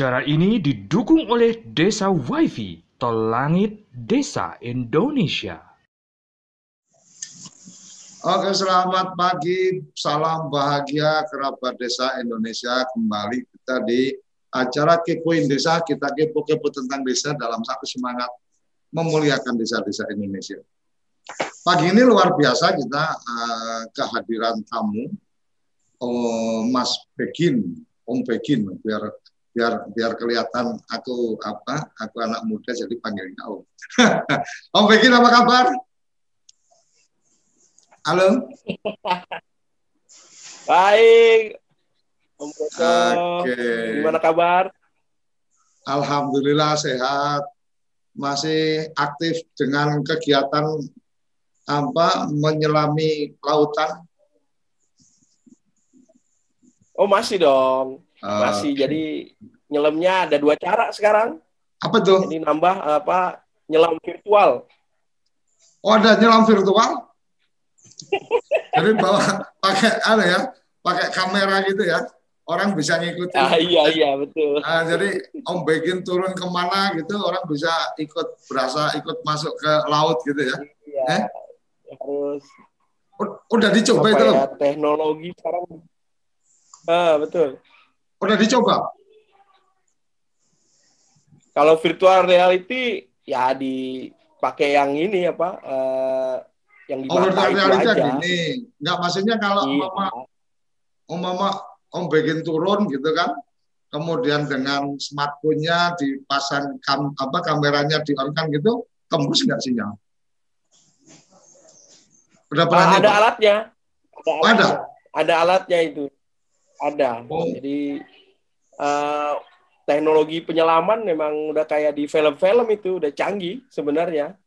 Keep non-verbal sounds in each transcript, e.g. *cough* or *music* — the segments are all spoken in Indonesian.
Acara ini didukung oleh Desa Wifi, Tol Langit Desa Indonesia. Oke, selamat pagi. Salam bahagia kerabat desa Indonesia. Kembali kita di acara Kepoin Desa. Kita kepo-kepo tentang desa dalam satu semangat memuliakan desa-desa Indonesia. Pagi ini luar biasa kita uh, kehadiran tamu oh, Mas Begin, Om Begin, biar biar biar kelihatan aku apa aku anak muda jadi panggilnya Om. *laughs* Om Begin apa kabar? Halo. Baik. Om Koco. Oke. Gimana kabar? Alhamdulillah sehat. Masih aktif dengan kegiatan apa menyelami lautan. Oh masih dong. Masih. Oke. Jadi nyelamnya ada dua cara sekarang. Apa tuh? Jadi nambah apa nyelam virtual. Oh ada nyelam virtual? Jadi bawa pakai apa ya? Pakai kamera gitu ya. Orang bisa ngikutin. Ah iya iya betul. Nah, jadi Om Begin turun ke mana gitu, orang bisa ikut berasa ikut masuk ke laut gitu ya. Iya. Eh? Harus Udah dicoba itu? ya teknologi sekarang. Ah betul. Udah dicoba? Kalau virtual reality ya dipakai yang ini apa eh, yang di Oh, virtual reality aja. gini. Enggak maksudnya kalau Iya. mama umpama Om Begin turun gitu kan, kemudian dengan smartphone-nya dipasang kam, apa kameranya di on kan gitu, tembus nggak sinyal? Udah pernah Ah, ada nyoba? alatnya. Ada, Oh, ada? alatnya. Ada alatnya itu. Ada. Oh. Jadi eh, teknologi penyelaman memang udah kayak di film-film itu udah canggih sebenarnya.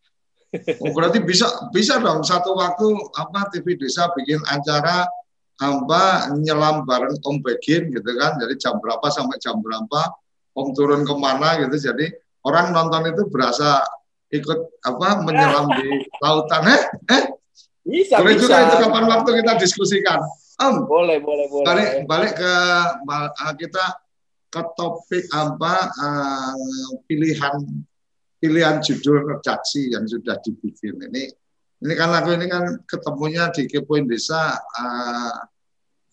Oh, berarti bisa bisa dong satu waktu apa TV desa bikin acara apa nyelam bareng Om Begin gitu kan. Jadi jam berapa sampai jam berapa Om turun ke mana gitu. Jadi orang nonton itu berasa ikut apa menyelam di lautan. Eh, eh, Bisa, boleh bisa. juga itu kapan waktu kita diskusikan. Om, Boleh, boleh, boleh. balik balik ke ah, kita ke topik apa eh, pilihan pilihan judul redaksi yang sudah dibikin ini ini kan aku ini kan ketemunya di Kepoin Desa eh,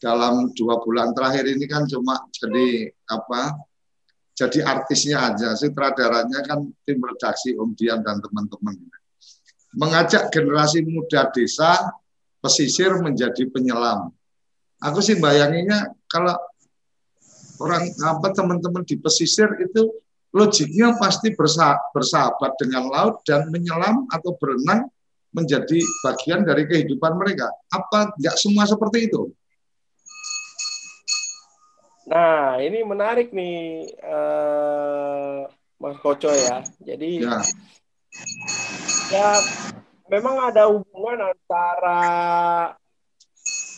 dalam dua bulan terakhir ini kan cuma jadi apa jadi artisnya aja. Sutradaranya kan tim redaksi Om Dian dan teman-teman. Mengajak generasi muda desa pesisir menjadi penyelam. Aku sih bayanginnya kalau orang apa teman-teman di pesisir itu logiknya pasti bersa- bersahabat dengan laut dan menyelam atau berenang menjadi bagian dari kehidupan mereka. Apa nggak semua seperti itu? Nah, ini menarik nih, eh, Mas Koco ya. Jadi Ya, ya memang ada hubungan antara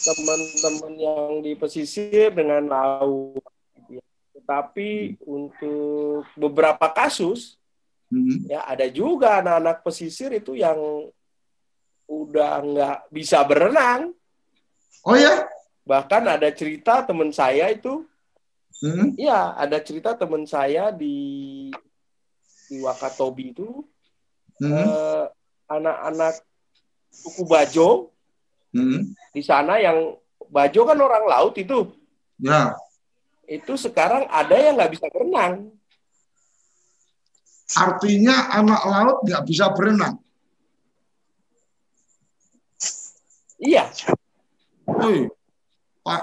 teman-teman yang di pesisir dengan laut. Tetapi untuk beberapa kasus Hmm. ya ada juga anak-anak pesisir itu yang udah nggak bisa berenang. Oh ya, Bahkan ada cerita teman saya itu, Hmm. ya ada cerita teman saya di di Wakatobi itu Hmm. eh, anak-anak suku Bajo Hmm. di sana yang Bajo kan orang laut itu ya. itu sekarang ada yang nggak bisa berenang Artinya anak laut nggak bisa berenang. Iya. Woi, Pak,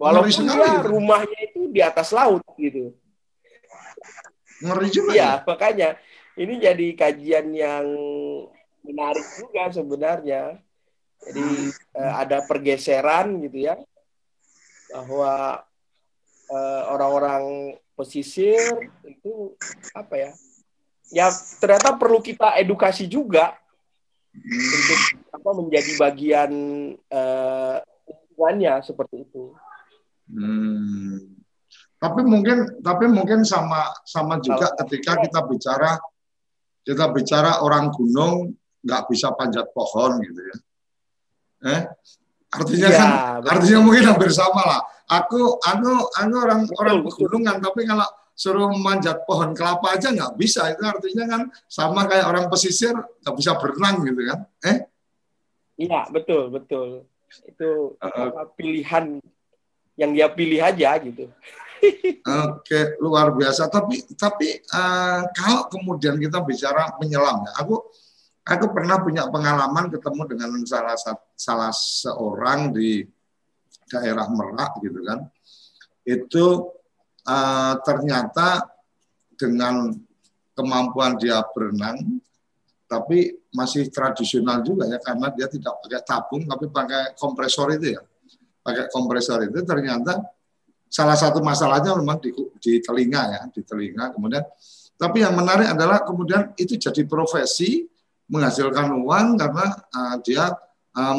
walaupun sekali. dia rumahnya itu di atas laut gitu. Ngeri juga. iya makanya ini jadi kajian yang menarik juga sebenarnya. Jadi eh, ada pergeseran gitu ya bahwa eh, orang-orang pesisir itu apa ya ya ternyata perlu kita edukasi juga untuk apa menjadi bagian lingkungannya seperti itu. Hmm. Tapi mungkin tapi mungkin sama sama juga ketika kita bicara kita bicara orang gunung nggak bisa panjat pohon gitu ya. Eh, artinya Ya, kan betul. artinya mungkin hampir sama lah. Aku aku aku orang orang pegunungan tapi kalau suruh manjat pohon kelapa aja nggak bisa itu artinya kan sama kayak orang pesisir nggak bisa berenang gitu kan. Eh, Iya, betul, betul. Itu apa, pilihan yang dia pilih aja gitu. *laughs* Oke, luar biasa. Tapi tapi eh, kalau kemudian kita bicara menyelam, ya, aku aku pernah punya pengalaman ketemu dengan salah salah seorang di daerah Merak gitu kan. Itu eh, ternyata dengan kemampuan dia berenang, tapi masih tradisional juga ya karena dia tidak pakai tabung tapi pakai kompresor itu ya. Pakai kompresor itu ternyata salah satu masalahnya memang di, di telinga ya, di telinga. Kemudian, tapi yang menarik adalah kemudian itu jadi profesi menghasilkan uang karena uh, dia uh,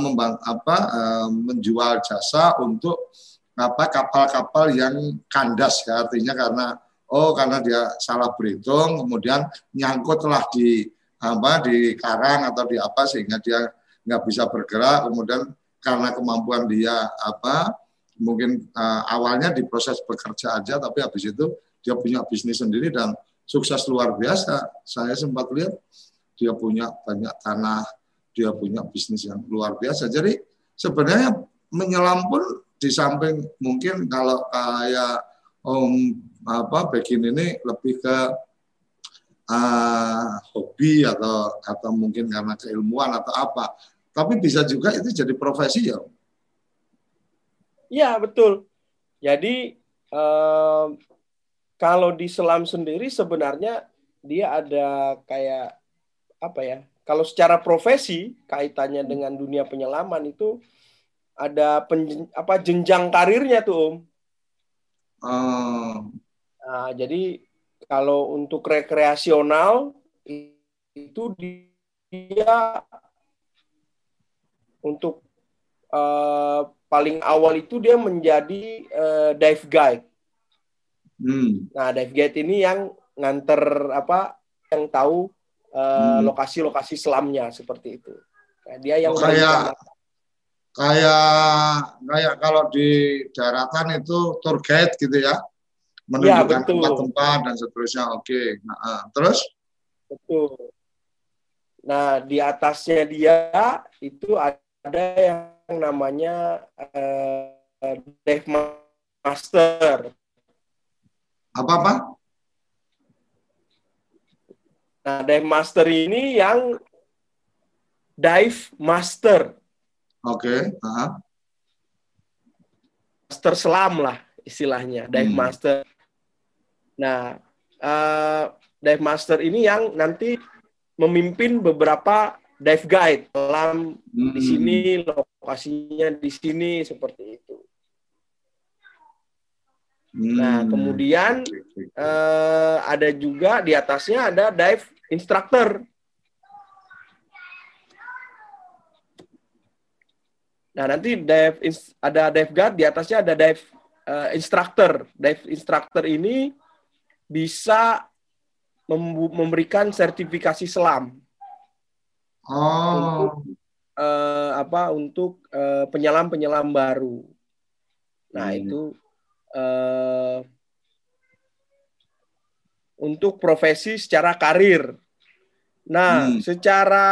apa, uh, menjual jasa untuk apa kapal-kapal yang kandas ya artinya karena oh karena dia salah berhitung kemudian nyangkutlah di apa di karang atau di apa sehingga dia nggak bisa bergerak kemudian karena kemampuan dia apa mungkin uh, awalnya di proses bekerja aja tapi habis itu dia punya bisnis sendiri dan sukses luar biasa. Saya sempat lihat dia punya banyak tanah dia punya bisnis yang luar biasa. Jadi sebenarnya menyelam pun di samping mungkin kalau kayak om apa Begin ini lebih ke uh, hobi atau atau mungkin karena keilmuan atau apa tapi bisa juga itu jadi profesi ya Iya, betul. Jadi em, kalau di selam sendiri sebenarnya dia ada kayak apa ya? Kalau secara profesi kaitannya dengan dunia penyelaman itu ada pen, apa jenjang karirnya tuh Om. uh, Nah, jadi kalau untuk rekreasional itu dia untuk eh, paling awal itu dia menjadi eh, dive guide. hmm, Nah, dive guide ini yang nganter apa yang tahu eh, Hmm. lokasi-lokasi selamnya seperti itu. Nah, dia yang Oh, kayak-. Kayak kayak kalau di daratan itu tour guide gitu ya menunjukkan Ya, tempat-tempat dan seterusnya oke nah, ah. terus Betul. Nah, di atasnya dia itu ada yang namanya eh, dive master. apa apa Nah, dive master ini yang dive master, oke ah. master selam lah istilahnya, dive Hmm. master. Nah, eh, dive master ini yang nanti memimpin beberapa dive guide selam Hmm. di sini lokasinya di sini seperti itu. Hmm. Nah, kemudian eh, ada juga di atasnya ada dive instructor. Nah, nanti dive ada dive guard, di atasnya ada dive eh, instructor. Dive instructor ini bisa memberikan sertifikasi selam oh eh, apa untuk eh, penyelam-penyelam baru. Nah, Hmm. itu eh, untuk profesi secara karir. Nah, Hmm. secara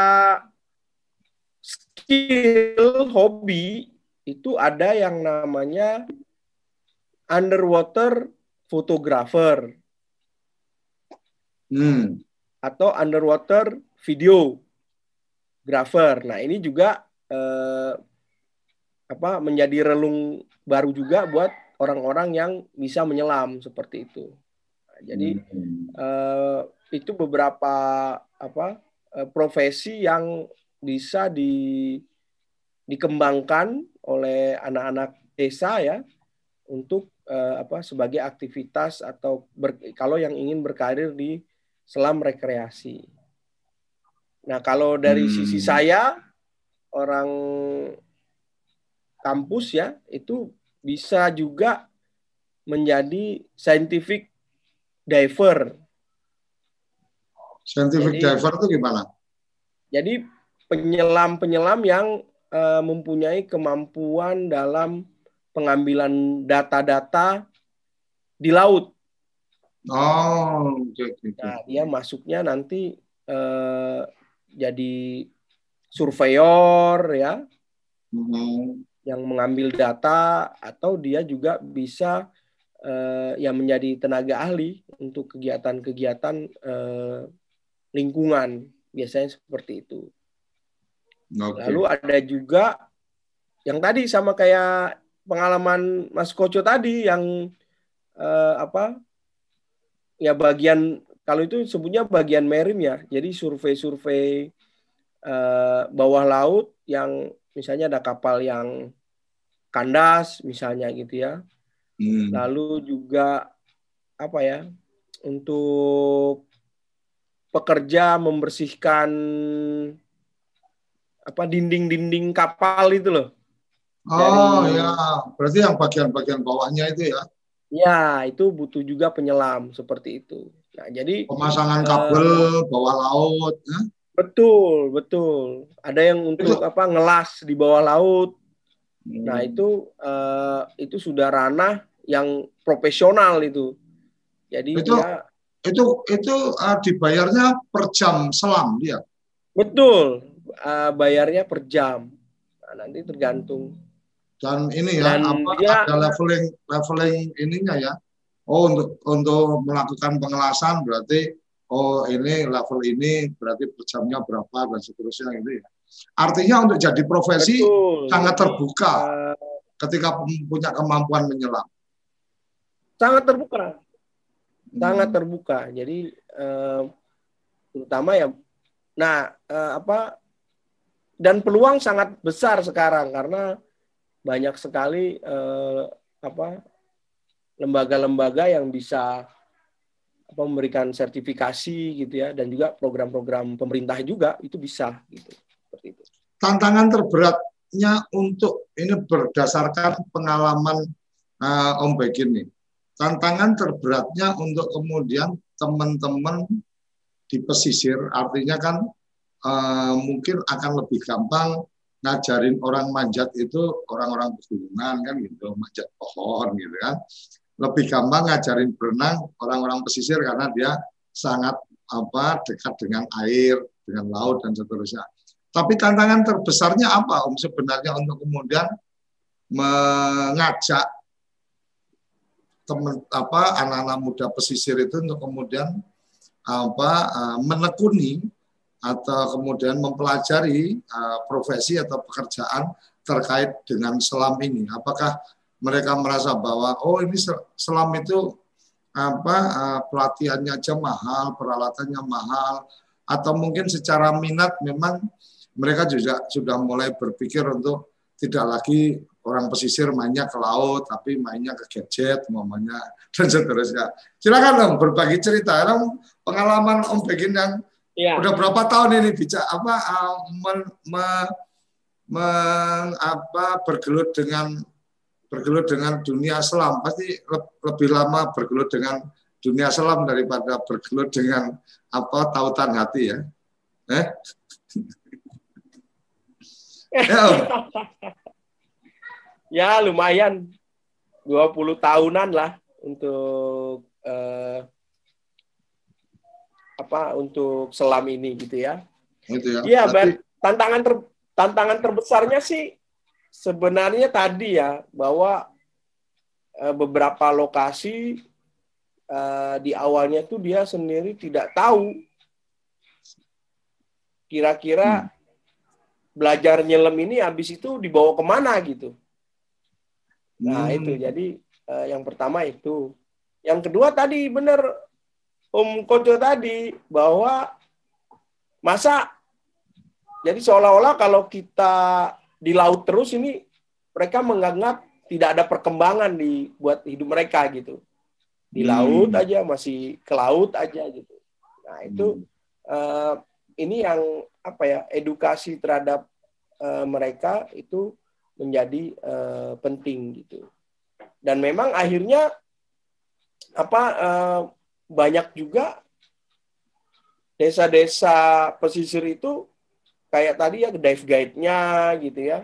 skill hobi itu ada yang namanya underwater photographer hmm. atau underwater videographer. Nah, ini juga eh, apa menjadi relung baru juga buat orang-orang yang bisa menyelam seperti itu. Nah, jadi Hmm. eh, itu beberapa apa eh, profesi yang bisa di dikembangkan oleh anak-anak desa ya untuk eh, apa sebagai aktivitas atau ber- kalau yang ingin berkarir di selam rekreasi. Nah, kalau dari Hmm. sisi saya orang kampus ya itu bisa juga menjadi scientific diver. Scientific Jadi- diver itu gimana? Jadi penyelam-penyelam yang eh, mempunyai kemampuan dalam pengambilan data-data di laut. Oh, oke. oke. Nah, dia masuknya nanti eh, jadi surveyor ya, Hmm. yang mengambil data atau dia juga bisa eh, yang menjadi tenaga ahli untuk kegiatan-kegiatan eh, lingkungan biasanya seperti itu. Oke. Lalu ada juga yang tadi sama kayak pengalaman Mas Koco tadi yang eh, apa ya bagian kalau itu sebutnya bagian marine ya. Jadi survei-survei eh, bawah laut yang misalnya ada kapal yang kandas misalnya gitu ya. Hmm. Lalu juga apa ya untuk pekerja membersihkan apa dinding-dinding kapal itu loh. Oh dari- ya, berarti yang bagian-bagian bawahnya itu ya, Ya, itu butuh juga penyelam seperti itu. Nah, jadi pemasangan Eh, kabel bawah laut. ya. betul, betul. Ada yang untuk apa ngelas di bawah laut. Nah, Hmm. itu eh, itu sudah ranah yang profesional itu. Jadi Itu- dia itu itu eh, dibayarnya per jam selam dia. betul eh, bayarnya per jam. Nah, nanti tergantung. Dan ini ya, Dan apa dia- ada leveling leveling ininya ya. Oh untuk untuk melakukan pengelasan berarti oh ini level ini berarti per jamnya berapa dan seterusnya gitu ya. Artinya untuk jadi profesi Betul. sangat terbuka Eh, ketika punya kemampuan menyelam. sangat terbuka. sangat Hmm. terbuka. Jadi eh, terutama ya, nah eh, apa dan peluang sangat besar sekarang karena banyak sekali eh, apa lembaga-lembaga yang bisa apa memberikan sertifikasi gitu ya dan juga program-program pemerintah juga itu bisa gitu itu. tantangan terberatnya untuk ini berdasarkan pengalaman uh, Om Begin nih. Tantangan terberatnya untuk kemudian teman-teman di pesisir, artinya kan uh, mungkin akan lebih gampang ngajarin orang manjat itu orang-orang pegunungan kan gitu, manjat pohon gitu kan. Lebih gampang ngajarin berenang orang-orang pesisir karena dia sangat apa dekat dengan air, dengan laut dan seterusnya. Tapi tantangan terbesarnya apa Om sebenarnya untuk kemudian mengajak teman apa anak-anak muda pesisir itu untuk kemudian apa eh, menekuni atau kemudian mempelajari eh, profesi atau pekerjaan terkait dengan selam ini. Apakah mereka merasa bahwa oh ini se- selam itu apa eh, pelatihannya aja mahal, peralatannya mahal atau mungkin secara minat memang mereka juga sudah mulai berpikir untuk tidak lagi orang pesisir mainnya ke laut, tapi mainnya ke gadget, mamanya *laughs* dan seterusnya. Silakan Om berbagi cerita, Om pengalaman Om Begin yang Ya. udah berapa tahun ini bicara apa uh, men- me- meng- apa bergelut dengan bergelut dengan dunia selam pasti le- lebih lama bergelut dengan dunia selam daripada bergelut dengan apa tautan hati ya. Eh? *laughs* ya ya lumayan 20 tahunan lah untuk eh, apa untuk selam ini gitu ya. Gitu ya. Iya, Berarti- tantangan ter, tantangan terbesarnya sih sebenarnya tadi ya bahwa eh, beberapa lokasi eh, di awalnya tuh dia sendiri tidak tahu kira-kira belajar nyelam ini habis itu dibawa ke mana gitu. Nah Hmm. itu jadi eh, yang pertama itu. Yang kedua tadi benar Om Koco tadi bahwa masa jadi seolah-olah kalau kita di laut terus ini mereka menganggap tidak ada perkembangan di buat hidup mereka gitu. Di Hmm. laut aja masih ke laut aja gitu. Nah itu Hmm. eh, ini yang apa ya edukasi terhadap eh, mereka itu menjadi eh, penting gitu dan memang akhirnya apa eh, banyak juga desa-desa pesisir itu kayak tadi ya dive guide-nya gitu ya.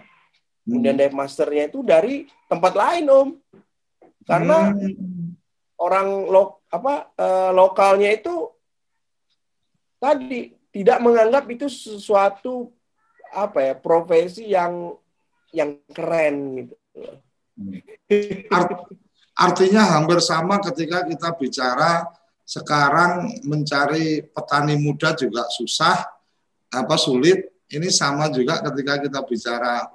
Kemudian Hmm. dive masternya itu dari tempat lain, Om. Karena Hmm. orang lo, apa eh, lokalnya itu tadi tidak menganggap itu sesuatu apa ya profesi yang yang keren gitu. Art- artinya hampir sama ketika kita bicara sekarang mencari petani muda juga susah apa sulit ini sama juga ketika kita bicara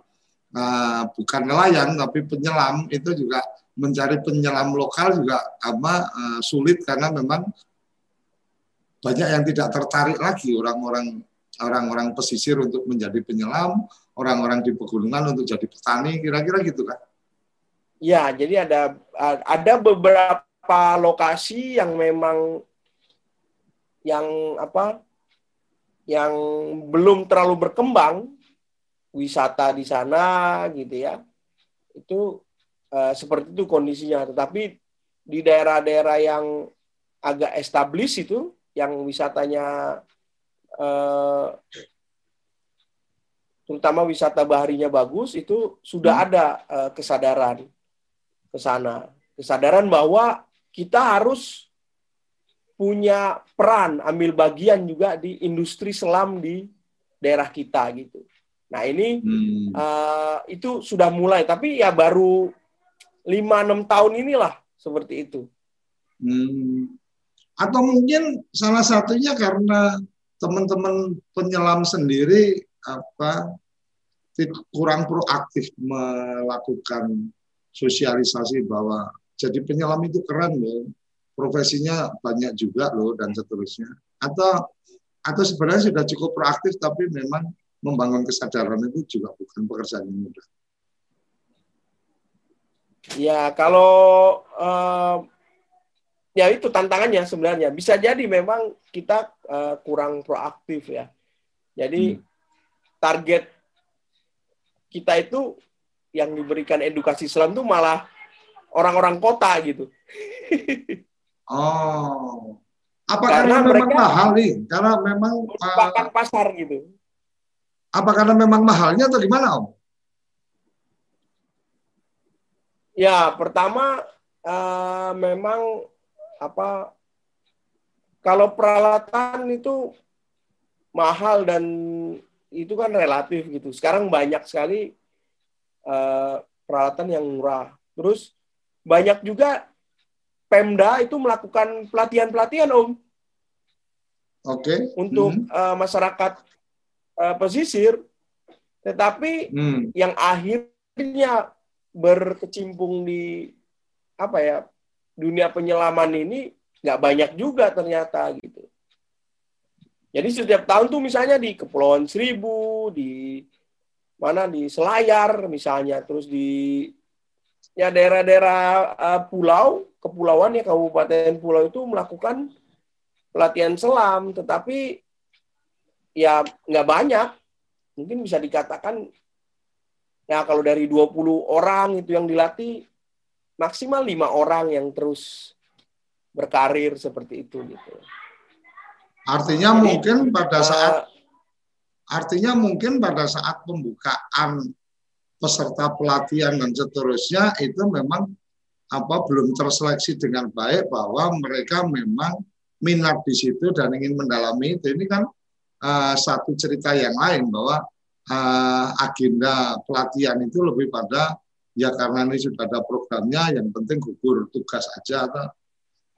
uh, bukan nelayan tapi penyelam itu juga mencari penyelam lokal juga apa uh, sulit karena memang banyak yang tidak tertarik lagi orang-orang orang-orang pesisir untuk menjadi penyelam, orang-orang di pegunungan untuk jadi petani, kira-kira gitu kan? Ya, jadi ada ada beberapa lokasi yang memang yang apa yang belum terlalu berkembang wisata di sana gitu ya. Itu eh, seperti itu kondisinya. Tetapi di daerah-daerah yang agak established itu yang wisatanya eh, terutama wisata baharinya bagus itu sudah ada eh, kesadaran ke sana. Kesadaran bahwa kita harus punya peran, ambil bagian juga di industri selam di daerah kita gitu. Nah ini Hmm. uh, itu sudah mulai, tapi ya baru 5-6 tahun inilah seperti itu. Hmm. Atau mungkin salah satunya karena teman-teman penyelam sendiri apa kurang proaktif melakukan sosialisasi bahwa jadi penyelam itu keren loh, profesinya banyak juga loh dan seterusnya. Atau atau sebenarnya sudah cukup proaktif tapi memang membangun kesadaran itu juga bukan pekerjaan yang mudah. Ya kalau uh, ya itu tantangannya sebenarnya. Bisa jadi memang kita uh, kurang proaktif ya. Jadi Hmm. target kita itu yang diberikan edukasi Islam itu malah orang-orang kota gitu. Oh. Apa Karena karena, memang mereka- mahal nih? Karena memang uh, pasar gitu. apa karena memang mahalnya atau gimana Om? Ya, pertama eh, memang apa kalau peralatan itu mahal dan itu kan relatif gitu. Sekarang banyak sekali eh, peralatan yang murah. Terus banyak juga Pemda itu melakukan pelatihan-pelatihan Om Oke. untuk Hmm. eh, masyarakat eh, pesisir. Tetapi Hmm. yang akhirnya berkecimpung di apa ya dunia penyelaman ini nggak banyak juga ternyata gitu. Jadi setiap tahun tuh misalnya di Kepulauan Seribu, di mana di Selayar misalnya, terus di ya daerah-daerah uh, pulau, kepulauan ya kabupaten pulau itu melakukan pelatihan selam, tetapi ya nggak banyak. Mungkin bisa dikatakan ya kalau dari 20 orang itu yang dilatih maksimal lima orang yang terus berkarir seperti itu gitu. Artinya Jadi, mungkin pada saat Eh, artinya mungkin pada saat pembukaan peserta pelatihan dan seterusnya itu memang apa belum terseleksi dengan baik bahwa mereka memang minat di situ dan ingin mendalami itu ini kan eh, satu cerita yang lain bahwa eh, agenda pelatihan itu lebih pada ya karena ini sudah ada programnya yang penting gugur tugas aja atau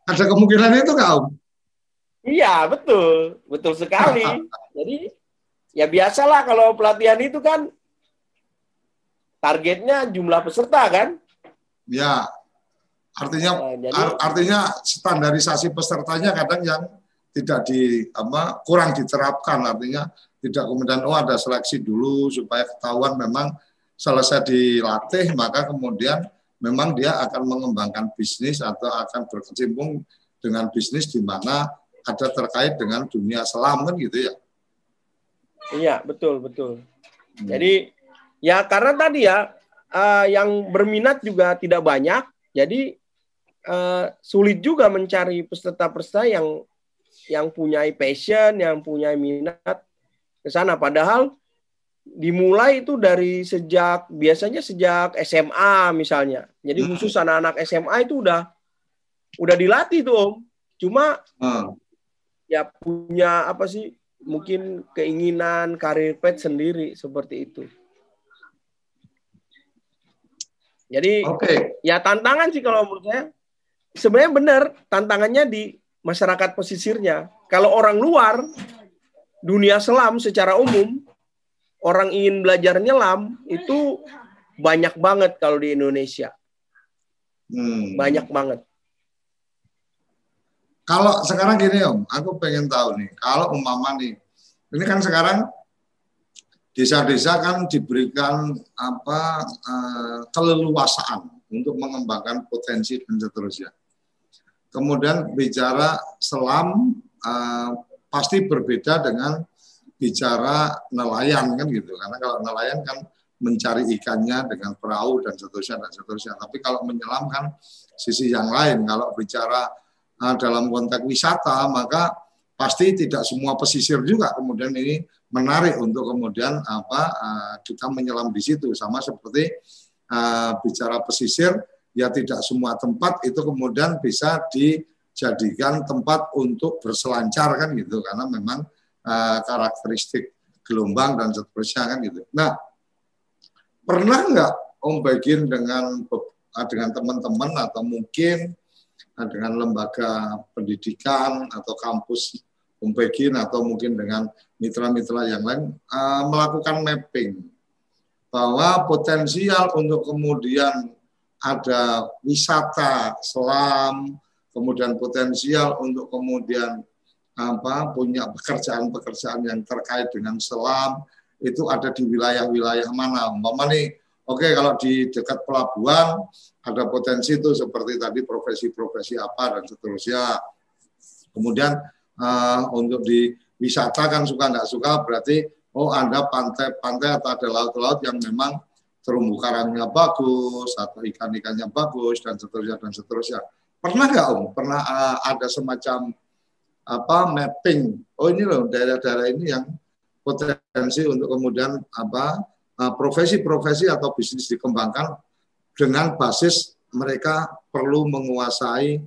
ada kemungkinan itu Om? Iya betul, betul sekali. *laughs* Jadi ya biasalah kalau pelatihan itu kan targetnya jumlah peserta kan. Ya, artinya Nah, jadi Ar- artinya standarisasi pesertanya kadang yang tidak di apa kurang diterapkan artinya tidak kemudian oh ada seleksi dulu supaya ketahuan memang selesai dilatih maka kemudian memang dia akan mengembangkan bisnis atau akan berkecimpung dengan bisnis di mana ada terkait dengan dunia selam kan gitu ya. iya betul betul. Hmm. Jadi ya karena tadi ya eh, yang berminat juga tidak banyak, jadi eh, sulit juga mencari peserta-peserta yang yang punya passion, yang punya minat ke sana. Padahal dimulai itu dari sejak biasanya sejak SMA misalnya. Jadi Hmm. khusus anak-anak SMA itu udah udah dilatih tuh Om. Cuma Ah, ya punya apa sih mungkin keinginan karir pet sendiri seperti itu. Jadi Oke, ya tantangan sih kalau menurut saya sebenarnya benar tantangannya di masyarakat pesisirnya. Kalau orang luar dunia selam secara umum orang ingin belajar nyelam itu banyak banget kalau di Indonesia Hmm. banyak banget. Kalau sekarang gini Om, aku pengen tahu nih, kalau umpama nih, ini kan sekarang desa-desa kan diberikan apa eh, keleluasaan untuk mengembangkan potensi dan seterusnya. Kemudian bicara selam eh, pasti berbeda dengan bicara nelayan kan gitu, karena kalau nelayan kan mencari ikannya dengan perahu dan seterusnya dan seterusnya. Tapi kalau menyelam kan sisi yang lain. Kalau bicara uh, dalam konteks wisata maka pasti tidak semua pesisir juga kemudian ini menarik untuk kemudian apa uh, kita menyelam di situ sama seperti uh, bicara pesisir ya tidak semua tempat itu kemudian bisa dijadikan tempat untuk berselancar kan gitu karena memang uh, karakteristik gelombang dan seterusnya kan gitu. Nah pernah nggak Om Bagin dengan dengan teman-teman atau mungkin dengan lembaga pendidikan atau kampus Umpegin atau mungkin dengan mitra-mitra yang lain uh, melakukan mapping bahwa potensial untuk kemudian ada wisata selam, kemudian potensial untuk kemudian apa punya pekerjaan-pekerjaan yang terkait dengan selam itu ada di wilayah-wilayah mana? Umpama nih, oke okay, kalau di dekat pelabuhan ada potensi itu seperti tadi profesi-profesi apa dan seterusnya. Kemudian uh, untuk di wisata kan suka nggak suka berarti oh ada pantai-pantai atau ada laut-laut yang memang terumbu karangnya bagus atau ikan-ikannya bagus dan seterusnya dan seterusnya. Pernah nggak om? Pernah uh, ada semacam apa mapping? Oh ini loh daerah-daerah ini yang potensi untuk kemudian apa profesi-profesi uh, atau bisnis dikembangkan dengan basis mereka perlu menguasai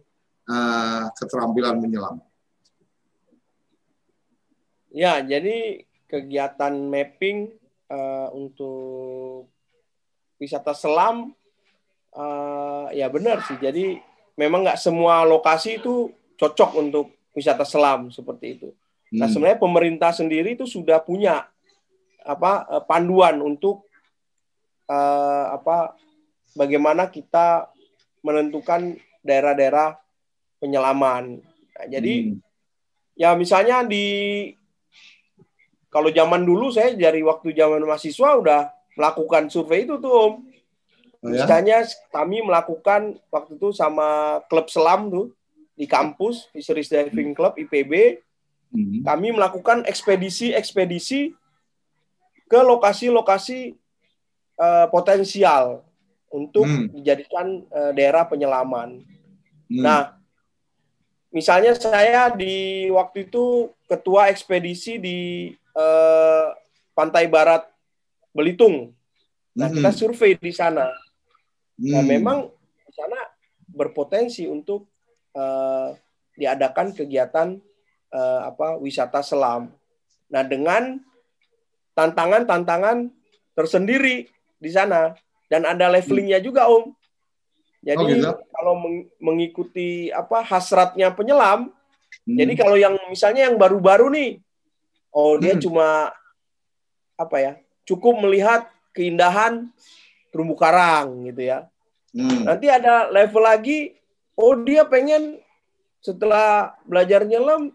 uh, keterampilan menyelam. Ya, jadi kegiatan mapping uh, untuk wisata selam, uh, ya benar sih. Jadi memang nggak semua lokasi itu cocok untuk wisata selam seperti itu. Nah, Hmm. sebenarnya pemerintah sendiri itu sudah punya apa panduan untuk uh, apa bagaimana kita menentukan daerah-daerah penyelaman. Nah, jadi Hmm. ya misalnya di kalau zaman dulu saya dari waktu zaman mahasiswa udah melakukan survei itu tuh Om. Oh, ya? Misalnya kami melakukan waktu itu sama klub selam tuh di kampus Fisheries Diving Club IPB, Hmm. kami melakukan ekspedisi-ekspedisi ke lokasi-lokasi uh, potensial untuk Hmm. dijadikan uh, daerah penyelaman. Hmm. Nah, misalnya saya di waktu itu ketua ekspedisi di eh, pantai barat Belitung. Nah, Hmm. kita survei di sana. Nah, Hmm. memang di sana berpotensi untuk eh, diadakan kegiatan eh, apa wisata selam. Nah, dengan tantangan-tantangan tersendiri di sana dan ada levelingnya juga, Om. Jadi Oh, gitu? kalau meng- mengikuti apa hasratnya penyelam, Hmm. jadi kalau yang misalnya yang baru-baru nih, oh dia Hmm. cuma apa ya, cukup melihat keindahan terumbu karang gitu ya. Hmm. Nanti ada level lagi, oh dia pengen setelah belajar nyelam,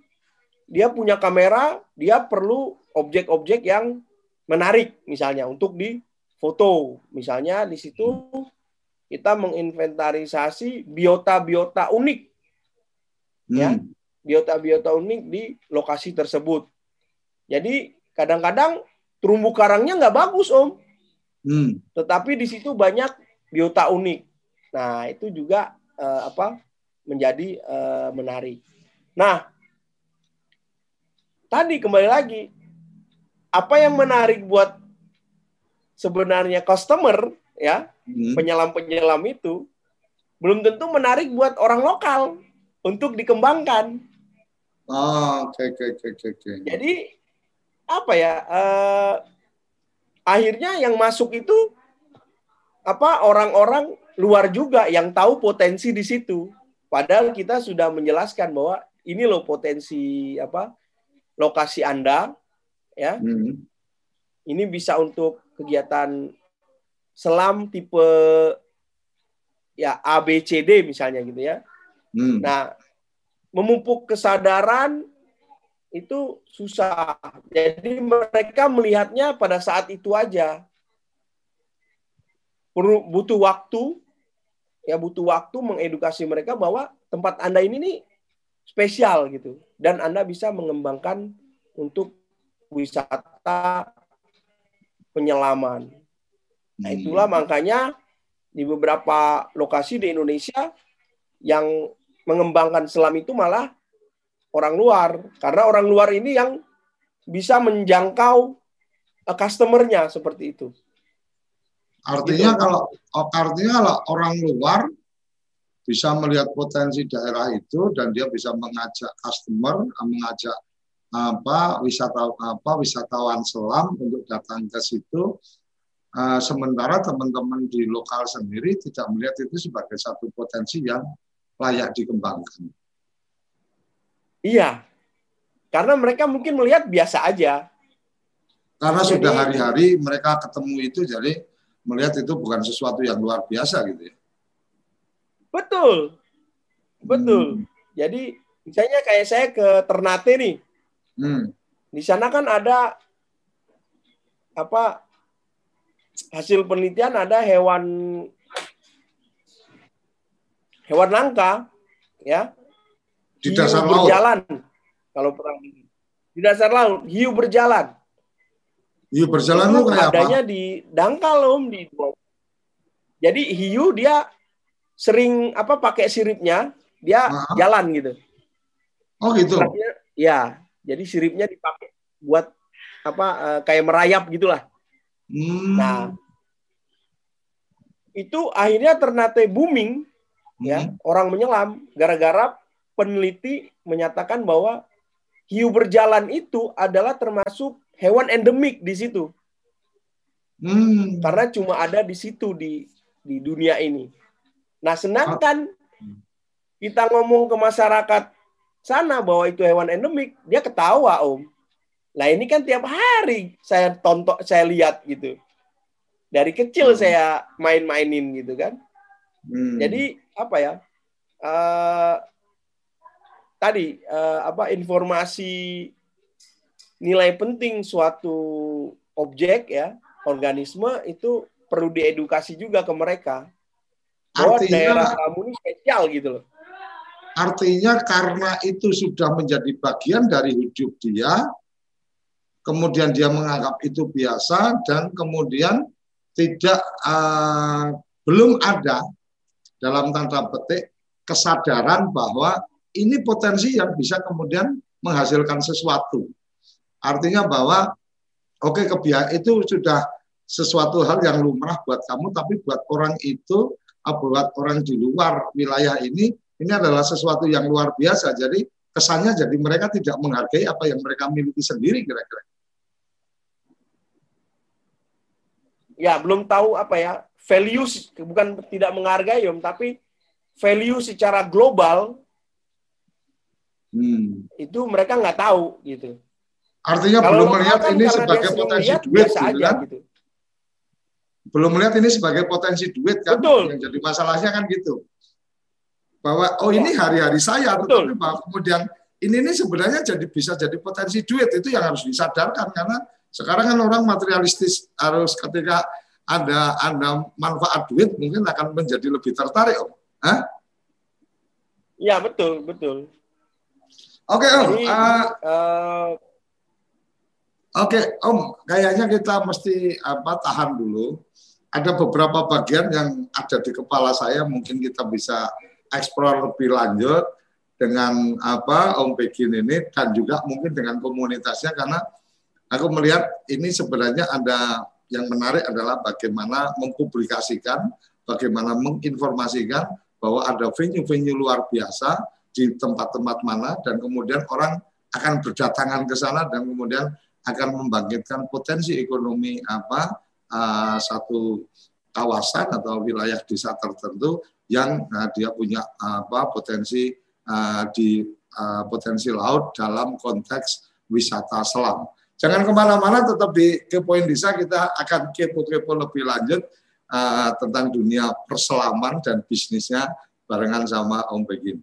dia punya kamera, dia perlu objek-objek yang menarik misalnya untuk difoto. Misalnya di situ kita menginventarisasi biota-biota unik ya. Hmm. biota-biota unik di lokasi tersebut. Jadi kadang-kadang terumbu karangnya nggak bagus om, Hmm. tetapi di situ banyak biota unik. Nah itu juga eh, apa menjadi eh, menarik. Nah tadi kembali lagi apa yang menarik buat sebenarnya customer ya Hmm. penyelam-penyelam itu belum tentu menarik buat orang lokal untuk dikembangkan. Oh, oke oke oke oke, oke. Jadi apa ya? eh, akhirnya yang masuk itu apa orang-orang luar juga yang tahu potensi di situ. Padahal kita sudah menjelaskan bahwa ini loh potensi apa lokasi Anda ya. Hmm. Ini bisa untuk kegiatan selam tipe ya A B C D misalnya gitu ya. Hmm. Nah, memupuk kesadaran itu susah. Jadi mereka melihatnya pada saat itu aja. Perlu butuh waktu, ya butuh waktu mengedukasi mereka bahwa tempat Anda ini nih spesial gitu. Dan Anda bisa mengembangkan untuk wisata penyelaman. Nah, Hmm. itulah makanya di beberapa lokasi di Indonesia yang mengembangkan selam itu malah orang luar. Karena orang luar ini yang bisa menjangkau eh, customer-nya seperti itu. Artinya Gitu. kalau oh, artinya kalau orang luar bisa melihat potensi daerah itu dan dia bisa mengajak customer, mengajak apa wisata apa wisatawan selam untuk datang ke situ. Eh, sementara teman-teman di lokal sendiri tidak melihat itu sebagai satu potensi yang layak dikembangkan. Iya. Karena mereka mungkin melihat biasa aja. Karena Jadi- sudah hari-hari mereka ketemu itu, jadi melihat itu bukan sesuatu yang luar biasa gitu ya. Betul. Betul. Hmm. Jadi misalnya kayak saya ke Ternate nih. Hmm. Di sana kan ada apa hasil penelitian ada hewan hewan langka ya Di hiu dasar laut. berjalan kalau perang ini. di dasar laut hiu berjalan Hiu berjalan Itu kayak apa? adanya di dangkal om di jadi hiu dia sering apa pakai siripnya dia jalan gitu Oh gitu. Artinya, ya jadi siripnya dipakai buat apa eh, kayak merayap gitulah Hmm. Nah, itu akhirnya Ternate booming ya, Hmm. orang menyelam gara-gara peneliti menyatakan bahwa hiu berjalan itu adalah termasuk hewan endemik di situ Hmm. karena cuma ada di situ di di dunia ini. Nah, sedangkan kita ngomong ke masyarakat sana bahwa itu hewan endemik, dia ketawa, Om. Nah, ini kan tiap hari saya tonton, saya lihat gitu. Dari kecil Hmm. saya main-mainin gitu kan. Hmm. Jadi apa ya? eh, tadi eh, apa informasi nilai penting suatu objek ya, organisme itu perlu diedukasi juga ke mereka. Bahwa Artinya- daerah kamu ini spesial gitu loh. Artinya karena itu sudah menjadi bagian dari hidup dia, kemudian dia menganggap itu biasa dan kemudian tidak eh, belum ada dalam tanda petik kesadaran bahwa ini potensi yang bisa kemudian menghasilkan sesuatu. Artinya bahwa oke kebia itu sudah sesuatu hal yang lumrah buat kamu, tapi buat orang itu, ah, buat orang di luar wilayah ini, ini adalah sesuatu yang luar biasa. Jadi kesannya jadi mereka tidak menghargai apa yang mereka miliki sendiri kira-kira. Ya, belum tahu apa ya, values bukan tidak menghargai Om, tapi value secara global Hmm. itu mereka nggak tahu gitu. Artinya Kalau belum melihat kan ini sebagai potensi lihat, duit, gitu aja kan? gitu. Belum melihat ini sebagai potensi duit kan? Betul. Yang jadi masalahnya kan gitu. Bahwa oh Ya. ini hari-hari saya, Betul. tetapi bahwa kemudian ini ini sebenarnya jadi bisa jadi potensi duit itu yang harus disadarkan karena sekarang kan orang materialistis harus ketika ada ada manfaat duit mungkin akan menjadi lebih tertarik om. Hah? Ya, betul, betul. Oke om, Jadi Ah, eh, Oke, Om, kayaknya kita mesti apa tahan dulu. Ada beberapa bagian yang ada di kepala saya, mungkin kita bisa eksplor lebih lanjut. dengan apa Om Begin ini dan juga mungkin dengan komunitasnya karena aku melihat ini sebenarnya ada yang menarik adalah bagaimana mempublikasikan, bagaimana menginformasikan bahwa ada venue-venue luar biasa di tempat-tempat mana dan kemudian orang akan berdatangan ke sana dan kemudian akan membangkitkan potensi ekonomi apa uh, satu kawasan atau wilayah desa tertentu yang uh, dia punya apa potensi uh, di uh, potensi laut dalam konteks wisata selam. Jangan ke mana-mana, tetap di Kepoin Desa kita akan kepo-kepo lebih lanjut uh, tentang dunia perselaman dan bisnisnya barengan sama Om Begin.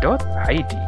dot id.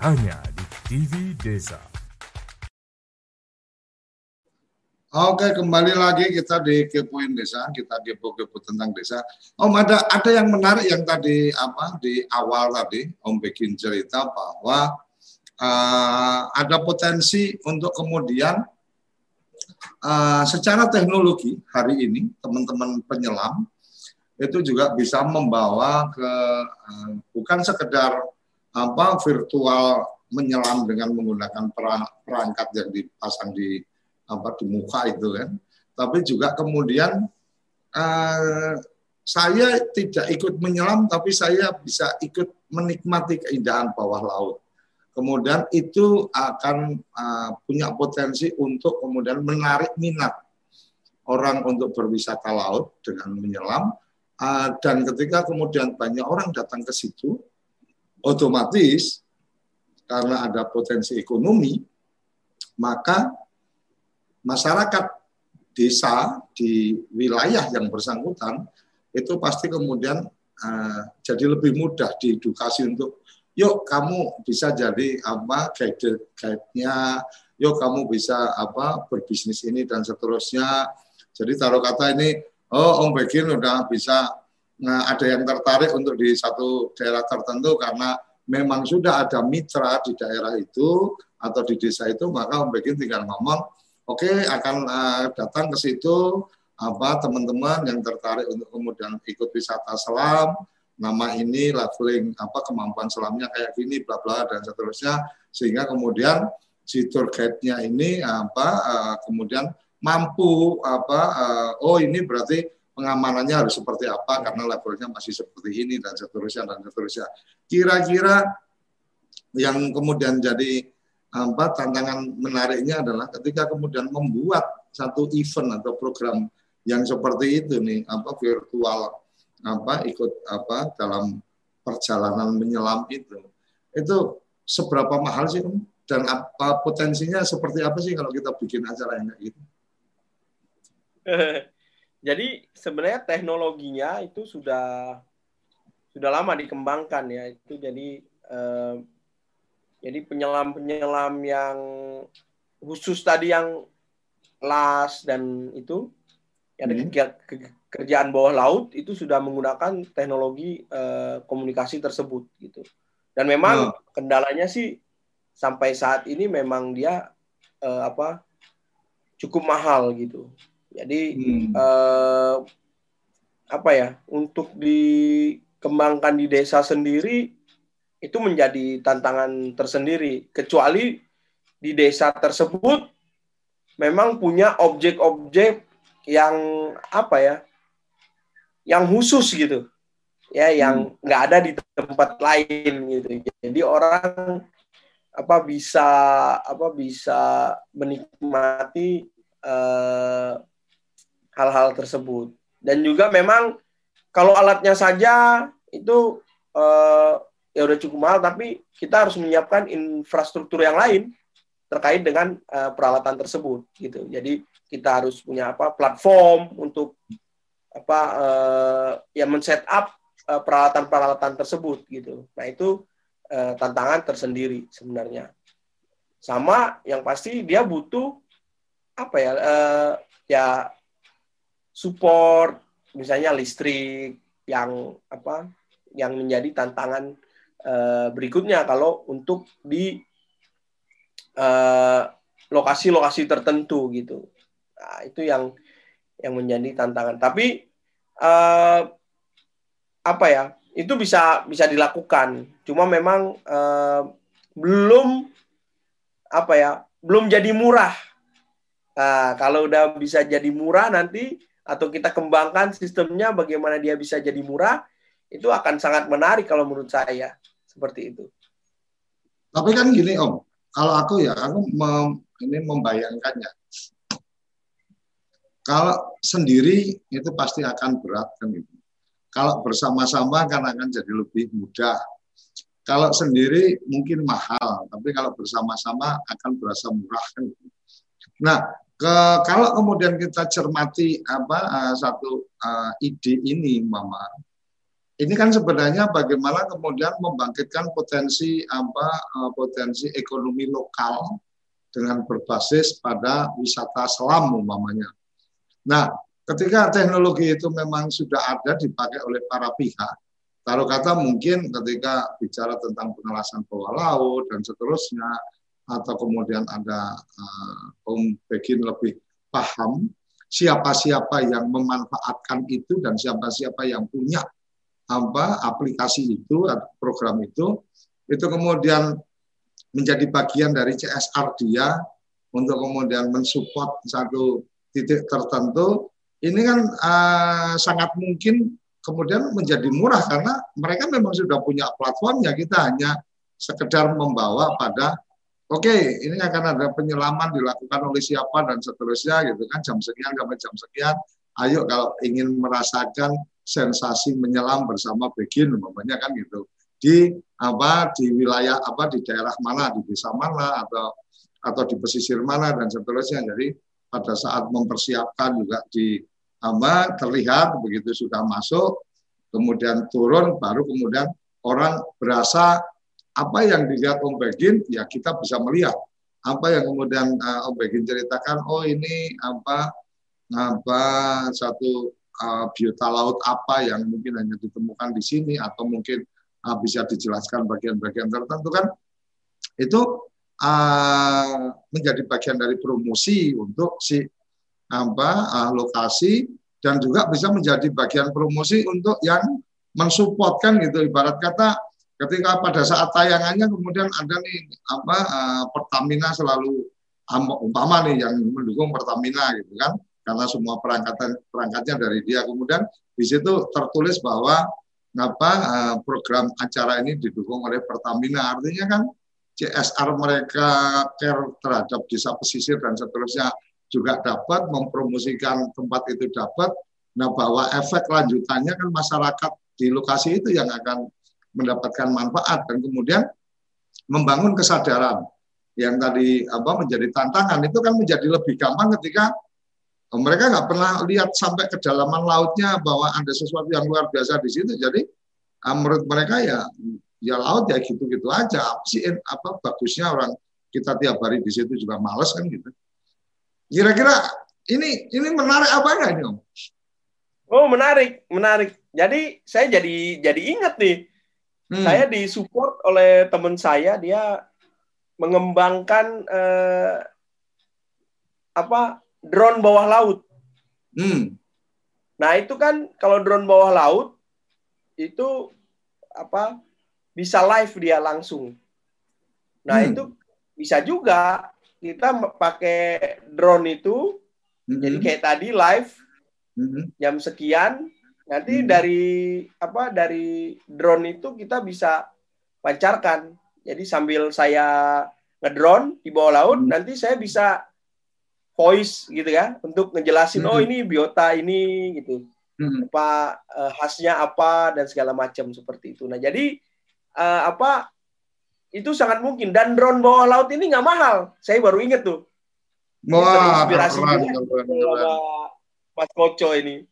Hanya di TV Desa. Oke, kembali lagi kita di kepoin desa, kita kepo-kepo tentang desa. Om ada ada yang menarik yang tadi apa di awal tadi Om bikin cerita bahwa uh, ada potensi untuk kemudian uh, secara teknologi hari ini teman-teman penyelam itu juga bisa membawa ke uh, bukan sekedar apa virtual menyelam dengan menggunakan perangkat yang dipasang di apa di muka itu kan. Tapi juga kemudian uh, saya tidak ikut menyelam, tapi saya bisa ikut menikmati keindahan bawah laut. Kemudian itu akan uh, punya potensi untuk kemudian menarik minat orang untuk berwisata laut dengan menyelam. Uh, dan ketika kemudian banyak orang datang ke situ, otomatis karena ada potensi ekonomi, maka masyarakat desa di wilayah yang bersangkutan itu pasti kemudian uh, jadi lebih mudah diedukasi untuk yuk kamu bisa jadi apa guide guide-nya yuk kamu bisa apa berbisnis ini dan seterusnya. Jadi taruh kata ini oh Om Begin udah bisa ada yang tertarik untuk di satu daerah tertentu karena memang sudah ada mitra di daerah itu atau di desa itu maka Om tinggal ngomong oke okay, akan uh, datang ke situ apa teman-teman yang tertarik untuk kemudian ikut wisata selam. Nama ini leveling apa kemampuan selamnya kayak gini bla bla dan seterusnya. Sehingga kemudian si tour guide-nya ini apa uh, kemudian mampu apa uh, oh ini berarti pengamanannya harus seperti apa karena levelnya masih seperti ini dan seterusnya dan seterusnya. Kira-kira yang kemudian jadi apa tantangan menariknya adalah ketika kemudian membuat satu event atau program yang seperti itu nih apa virtual apa ikut apa dalam perjalanan menyelam itu itu seberapa mahal sih dan apa potensinya seperti apa sih kalau kita bikin acara yang kayak gitu *laughs* Jadi sebenarnya teknologinya itu sudah sudah lama dikembangkan ya. Itu jadi eh, jadi penyelam-penyelam yang khusus tadi yang las dan itu yang ada hmm. kerjaan bawah laut itu sudah menggunakan teknologi eh, komunikasi tersebut gitu. Dan memang hmm. kendalanya sih sampai saat ini memang dia eh, apa cukup mahal gitu. Jadi hmm. eh, apa ya untuk dikembangkan di desa sendiri itu menjadi tantangan tersendiri. Kecuali di desa tersebut memang punya objek-objek yang apa ya, yang khusus gitu, ya yang hmm. nggak ada di tempat lain gitu. Jadi orang apa bisa apa bisa menikmati uh, hal-hal tersebut. Dan juga memang kalau alatnya saja itu uh, ya udah cukup mahal, tapi kita harus menyiapkan infrastruktur yang lain terkait dengan uh, peralatan tersebut gitu. Jadi kita harus punya apa platform untuk apa uh, ya men-set up uh, peralatan-peralatan tersebut gitu. Nah, itu uh, tantangan tersendiri sebenarnya. Sama yang pasti dia butuh apa ya uh, ya support misalnya listrik yang apa yang menjadi tantangan uh, berikutnya kalau untuk di eh, lokasi-lokasi tertentu gitu. Nah, itu yang yang menjadi tantangan. Tapi uh, apa ya? Itu bisa bisa dilakukan. Cuma memang uh, belum apa ya? Belum jadi murah. Nah, kalau udah bisa jadi murah nanti atau kita kembangkan sistemnya bagaimana dia bisa jadi murah, itu akan sangat menarik kalau menurut saya seperti itu. Tapi kan gini Om, kalau aku ya aku mem, ini membayangkannya. Kalau sendiri itu pasti akan berat kan itu. Kalau bersama-sama kan akan jadi lebih mudah. Kalau sendiri mungkin mahal, tapi kalau bersama-sama akan berasa murah kan. Nah, ke, kalau kemudian kita cermati apa uh, satu uh, ide ini, Mama, ini kan sebenarnya bagaimana kemudian membangkitkan potensi apa uh, potensi ekonomi lokal dengan berbasis pada wisata selam umpamanya. Nah, ketika teknologi itu memang sudah ada dipakai oleh para pihak, taruh kata mungkin ketika bicara tentang pengelasan bawah laut dan seterusnya, atau kemudian ada uh, Om Begin lebih paham siapa-siapa yang memanfaatkan itu dan siapa-siapa yang punya apa aplikasi itu atau program itu itu kemudian menjadi bagian dari CSR dia untuk kemudian mensupport satu titik tertentu. Ini kan uh, sangat mungkin kemudian menjadi murah karena mereka memang sudah punya platformnya. Kita hanya sekedar membawa pada oke okay, ini akan ada penyelaman dilakukan oleh siapa dan seterusnya gitu kan. Jam sekian sampai jam sekian. Ayo kalau ingin merasakan sensasi menyelam bersama begin umpamanya kan gitu. Di apa di wilayah apa di daerah mana di desa mana atau atau di pesisir mana dan seterusnya. Jadi pada saat mempersiapkan juga di apa terlihat begitu sudah masuk kemudian turun baru kemudian orang berasa apa yang dilihat Om Begin ya kita bisa melihat. Apa yang kemudian uh, Om Begin ceritakan oh ini apa apa satu uh, biota laut apa yang mungkin hanya ditemukan di sini atau mungkin uh, bisa dijelaskan bagian-bagian tertentu kan? Itu uh, menjadi bagian dari promosi untuk si apa uh, lokasi dan juga bisa menjadi bagian promosi untuk yang mensupportkan gitu. Ibarat kata ketika pada saat tayangannya kemudian ada nih apa uh, Pertamina selalu umpama nih yang mendukung Pertamina gitu kan karena semua perangkatan perangkatnya dari dia. Kemudian di situ tertulis bahwa apa uh, program acara ini didukung oleh Pertamina. Artinya kan CSR mereka care terhadap desa pesisir dan seterusnya juga dapat mempromosikan tempat itu dapat. Nah bahwa efek lanjutannya kan masyarakat di lokasi itu yang akan mendapatkan manfaat dan kemudian membangun kesadaran yang tadi apa menjadi tantangan itu kan menjadi lebih gampang ketika mereka nggak pernah lihat sampai kedalaman lautnya bahwa ada sesuatu yang luar biasa di situ. Jadi uh, menurut mereka ya ya laut ya gitu-gitu aja. Apa sih apa bagusnya orang kita tiap hari di situ juga males kan gitu. Kira-kira ini ini menarik apa enggak nih Om? Oh menarik, menarik. Jadi saya jadi jadi ingat nih, hmm. saya disupport oleh teman saya, dia mengembangkan eh, apa drone bawah laut. Hmm. Nah itu kan kalau drone bawah laut itu apa bisa live dia langsung. Nah hmm. itu bisa juga kita pakai drone itu hmm. jadi kayak tadi live hmm. jam sekian nanti hmm. dari apa dari drone itu kita bisa pancarkan. Jadi sambil saya ngedrone di bawah laut hmm. nanti saya bisa voice gitu ya untuk ngejelasin hmm. oh ini biota ini gitu hmm. apa uh, khasnya apa dan segala macam seperti itu nah jadi uh, apa itu sangat mungkin dan drone bawah laut ini nggak mahal saya baru inget tuh Wah, inspirasi keren, keren, keren. Mas Koco ini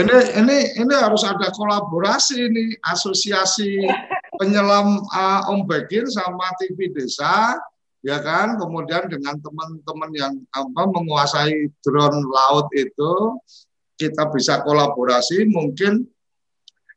ini ini ini harus ada kolaborasi ini asosiasi penyelam uh, Om Begin sama TV Desa ya kan? Kemudian dengan teman-teman yang apa menguasai drone laut itu kita bisa kolaborasi. Mungkin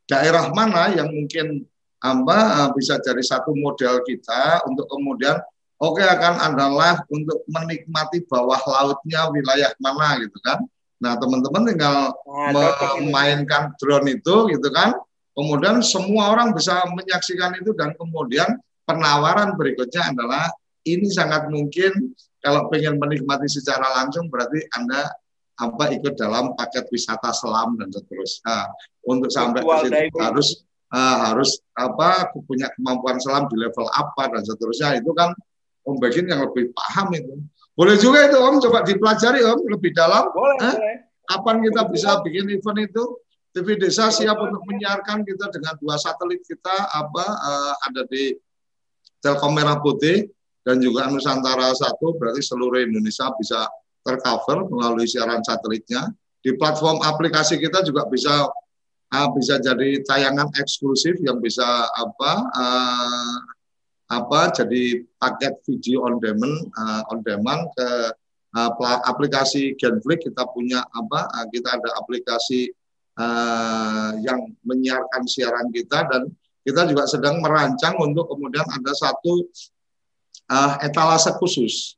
daerah mana yang mungkin apa bisa jadi satu model kita untuk kemudian oke okay, akan ada live untuk menikmati bawah lautnya wilayah mana gitu kan nah teman-teman tinggal nah, memainkan drone itu gitu kan kemudian semua orang bisa menyaksikan itu dan kemudian penawaran berikutnya adalah ini sangat mungkin kalau pengen menikmati secara langsung berarti Anda apa ikut dalam paket wisata selam dan seterusnya. Nah, untuk sampai ke situ harus uh, harus apa punya kemampuan selam di level apa dan seterusnya itu kan Om yang lebih paham itu. Boleh juga itu Om coba dipelajari Om lebih dalam. Boleh, eh? boleh. Kapan kita bisa bikin event itu? TV Desa siap untuk menyiarkan kita dengan dua satelit kita apa uh, ada di Telkom Merah Putih dan juga Nusantara satu berarti seluruh Indonesia bisa tercover melalui siaran satelitnya. Di platform aplikasi kita juga bisa uh, bisa jadi tayangan eksklusif yang bisa apa uh, apa jadi paket video on demand uh, on demand ke uh, aplikasi Genflix kita punya apa uh, kita ada aplikasi uh, yang menyiarkan siaran kita dan kita juga sedang merancang untuk kemudian ada satu uh, etalase khusus.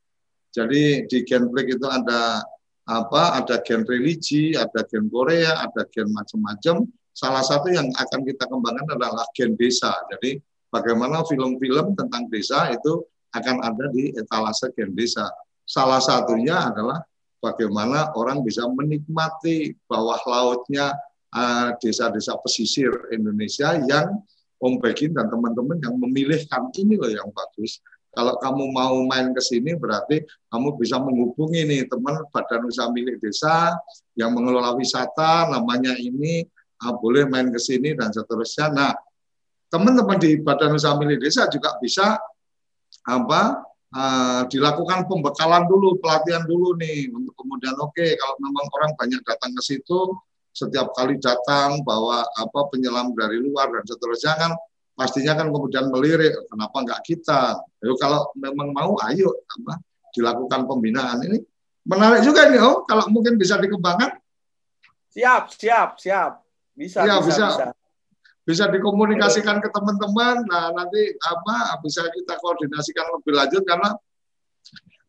Jadi di Genflix itu ada apa? Ada gen religi, ada gen Korea, ada gen macam-macam. Salah satu yang akan kita kembangkan adalah gen desa. Jadi bagaimana film-film tentang desa itu akan ada di etalase gen desa. Salah satunya adalah bagaimana orang bisa menikmati bawah lautnya uh, desa-desa pesisir Indonesia yang Om Begin dan teman-teman yang memilihkan ini loh yang bagus. Kalau kamu mau main ke sini berarti kamu bisa menghubungi nih teman badan usaha milik desa yang mengelola wisata namanya ini ah, boleh main ke sini dan seterusnya. Nah, teman-teman di badan usaha milik desa juga bisa apa uh, dilakukan pembekalan dulu, pelatihan dulu nih untuk kemudian oke okay, kalau memang orang banyak datang ke situ setiap kali datang bawa apa penyelam dari luar dan seterusnya kan pastinya kan kemudian melirik kenapa nggak kita? Ayo kalau memang mau ayo apa dilakukan pembinaan ini. Menarik juga nih oh kalau mungkin bisa dikembangkan. Siap siap siap. Bisa ya, bisa, bisa. bisa bisa dikomunikasikan ke teman-teman nah nanti apa bisa kita koordinasikan lebih lanjut karena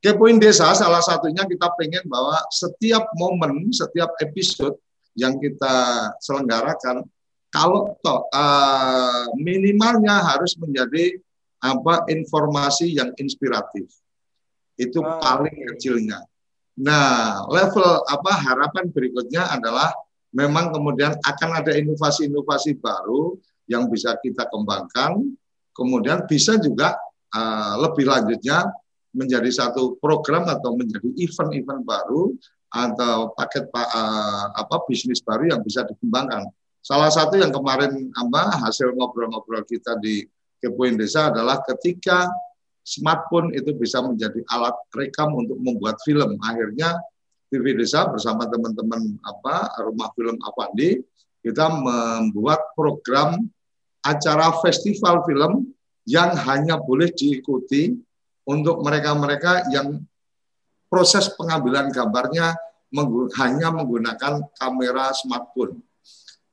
Kepoin Desa salah satunya kita pengen bahwa setiap momen, setiap episode yang kita selenggarakan kalau toh uh, minimalnya harus menjadi apa informasi yang inspiratif itu oh. paling kecilnya. Nah level apa harapan berikutnya adalah memang kemudian akan ada inovasi-inovasi baru yang bisa kita kembangkan, kemudian bisa juga uh, lebih lanjutnya menjadi satu program atau menjadi event-event baru atau paket uh, apa bisnis baru yang bisa dikembangkan. Salah satu yang kemarin apa hasil ngobrol-ngobrol kita di Kepoin Desa adalah ketika smartphone itu bisa menjadi alat rekam untuk membuat film. Akhirnya TV Desa bersama teman-teman apa Rumah Film Avandi kita membuat program acara festival film yang hanya boleh diikuti untuk mereka-mereka yang proses pengambilan gambarnya hanya menggunakan kamera smartphone.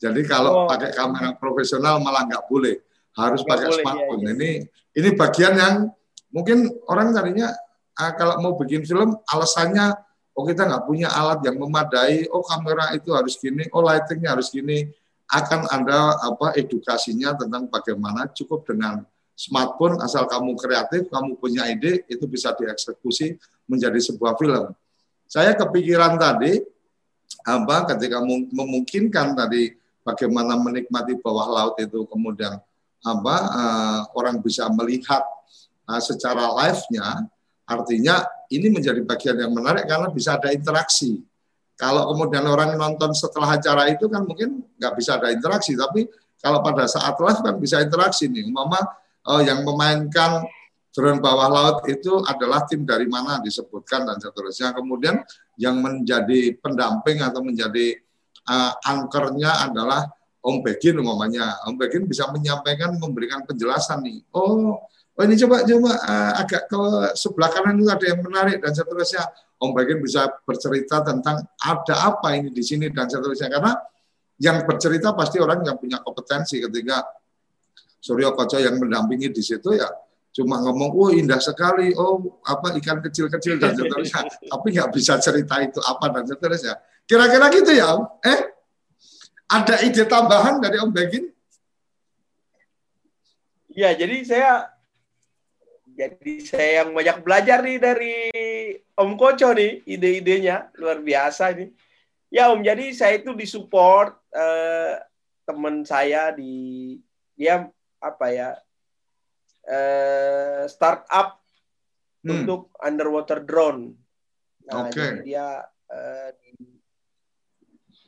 Jadi kalau oh. pakai kamera profesional malah nggak boleh, harus nggak pakai boleh, smartphone. Iya, iya. Ini ini bagian yang mungkin orang tadinya ah, kalau mau bikin film alasannya oh kita nggak punya alat yang memadai, oh kamera itu harus gini, oh lightingnya harus gini, akan ada apa edukasinya tentang bagaimana cukup dengan smartphone asal kamu kreatif, kamu punya ide itu bisa dieksekusi menjadi sebuah film. Saya kepikiran tadi apa ketika memungkinkan tadi bagaimana menikmati bawah laut itu kemudian apa uh, orang bisa melihat uh, secara live-nya Artinya ini menjadi bagian yang menarik karena bisa ada interaksi. Kalau kemudian orang nonton setelah acara itu kan mungkin nggak bisa ada interaksi, tapi kalau pada saat live kan bisa interaksi nih. Mama oh, yang memainkan drone bawah laut itu adalah tim dari mana disebutkan dan seterusnya. Kemudian yang menjadi pendamping atau menjadi uh, angkernya adalah Om Begin umpamanya. Om Begin bisa menyampaikan, memberikan penjelasan nih. Oh, oh ini coba coba uh, agak ke sebelah kanan itu ada yang menarik dan seterusnya. Om Bagian bisa bercerita tentang ada apa ini di sini dan seterusnya karena yang bercerita pasti orang yang punya kompetensi ketika Suryo Koco yang mendampingi di situ ya cuma ngomong, oh indah sekali, oh apa ikan kecil-kecil dan seterusnya, *laughs* tapi nggak bisa cerita itu apa dan seterusnya. Kira-kira gitu ya, Om? Eh, ada ide tambahan dari Om Begin? Ya, jadi saya jadi saya yang banyak belajar nih dari Om Koco nih, ide-idenya luar biasa nih. Ya Om, jadi saya itu disupport eh, teman saya di dia apa ya eh, startup hmm. untuk underwater drone. Nah, okay. dia eh, di,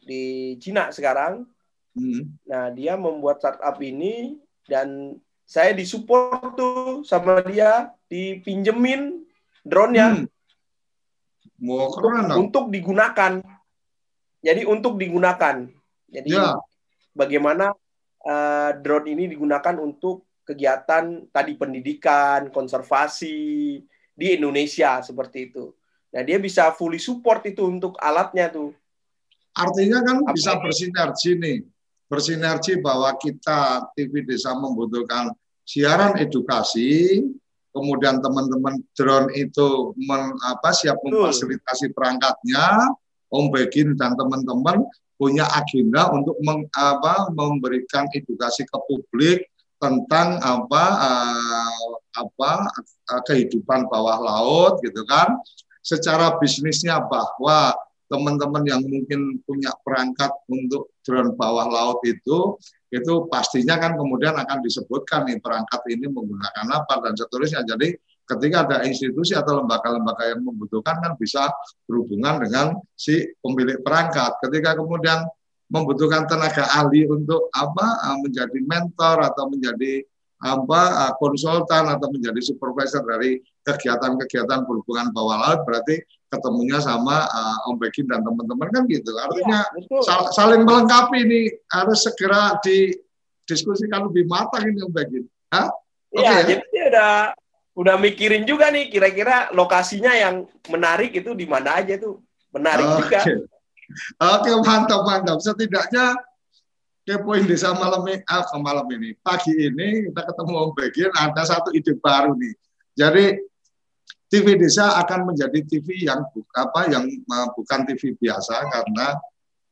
di Cina sekarang. Hmm. Nah, dia membuat startup ini dan saya disupport tuh sama dia dipinjemin drone-nya. Hmm. Wow, untuk, untuk digunakan. Jadi untuk digunakan. Jadi ya. bagaimana uh, drone ini digunakan untuk kegiatan tadi pendidikan konservasi di Indonesia seperti itu. Nah dia bisa fully support itu untuk alatnya tuh. Artinya kan Apa? bisa bersinergi nih bersinergi bahwa kita TV Desa membutuhkan siaran edukasi, kemudian teman-teman drone itu men, apa, siap memfasilitasi perangkatnya, Om Begin dan teman-teman punya agenda untuk meng, apa, memberikan edukasi ke publik tentang apa uh, apa uh, kehidupan bawah laut gitu kan. Secara bisnisnya bahwa teman-teman yang mungkin punya perangkat untuk drone bawah laut itu itu pastinya kan kemudian akan disebutkan nih perangkat ini menggunakan apa dan seterusnya. Jadi ketika ada institusi atau lembaga-lembaga yang membutuhkan kan bisa berhubungan dengan si pemilik perangkat. Ketika kemudian membutuhkan tenaga ahli untuk apa menjadi mentor atau menjadi apa konsultan atau menjadi supervisor dari kegiatan-kegiatan berhubungan bawah laut berarti ketemunya sama uh, Om Begin dan teman-teman kan gitu. Artinya ya, sal saling melengkapi ini harus segera didiskusikan lebih matang ini Om Begin. Hah? Iya, okay, ya? jadi dia udah udah mikirin juga nih kira-kira lokasinya yang menarik itu di mana aja tuh. Menarik okay. juga. Oke, okay, mantap mantap. Setidaknya kepoin desa malam ini, ah, malam ini, pagi ini kita ketemu Om Begin ada satu ide baru nih. Jadi TV desa akan menjadi TV yang apa yang bukan TV biasa karena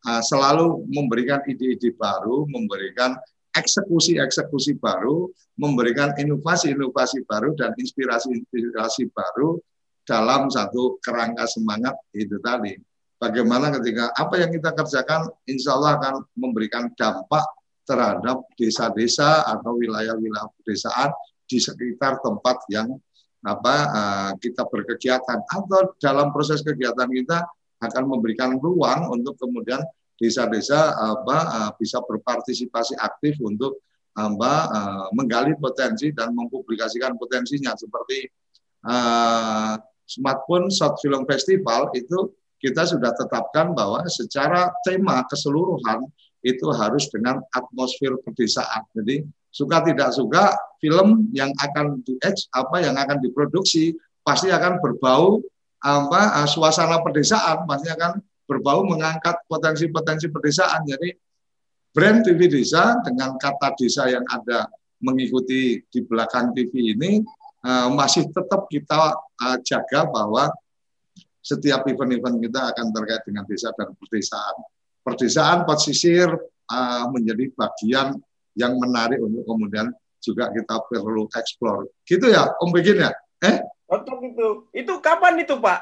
uh, selalu memberikan ide-ide baru, memberikan eksekusi-eksekusi baru, memberikan inovasi-inovasi baru dan inspirasi-inspirasi baru dalam satu kerangka semangat itu tadi. Bagaimana ketika apa yang kita kerjakan, insya Allah akan memberikan dampak terhadap desa-desa atau wilayah-wilayah pedesaan di sekitar tempat yang apa uh, kita berkegiatan atau dalam proses kegiatan kita akan memberikan ruang untuk kemudian desa-desa apa uh, bisa berpartisipasi aktif untuk apa uh, menggali potensi dan mempublikasikan potensinya seperti uh, Smartphone Short Film Festival itu kita sudah tetapkan bahwa secara tema keseluruhan itu harus dengan atmosfer pedesaan. Jadi suka tidak suka film yang akan di apa yang akan diproduksi pasti akan berbau apa suasana pedesaan, pasti akan berbau mengangkat potensi-potensi pedesaan. Jadi brand TV desa dengan kata desa yang ada mengikuti di belakang TV ini uh, masih tetap kita uh, jaga bahwa setiap event-event kita akan terkait dengan desa dan perdesaan. Perdesaan pesisir menjadi bagian yang menarik untuk kemudian juga kita perlu eksplor. Gitu ya, Om Begin ya? Eh? Untuk itu. Itu kapan itu, Pak?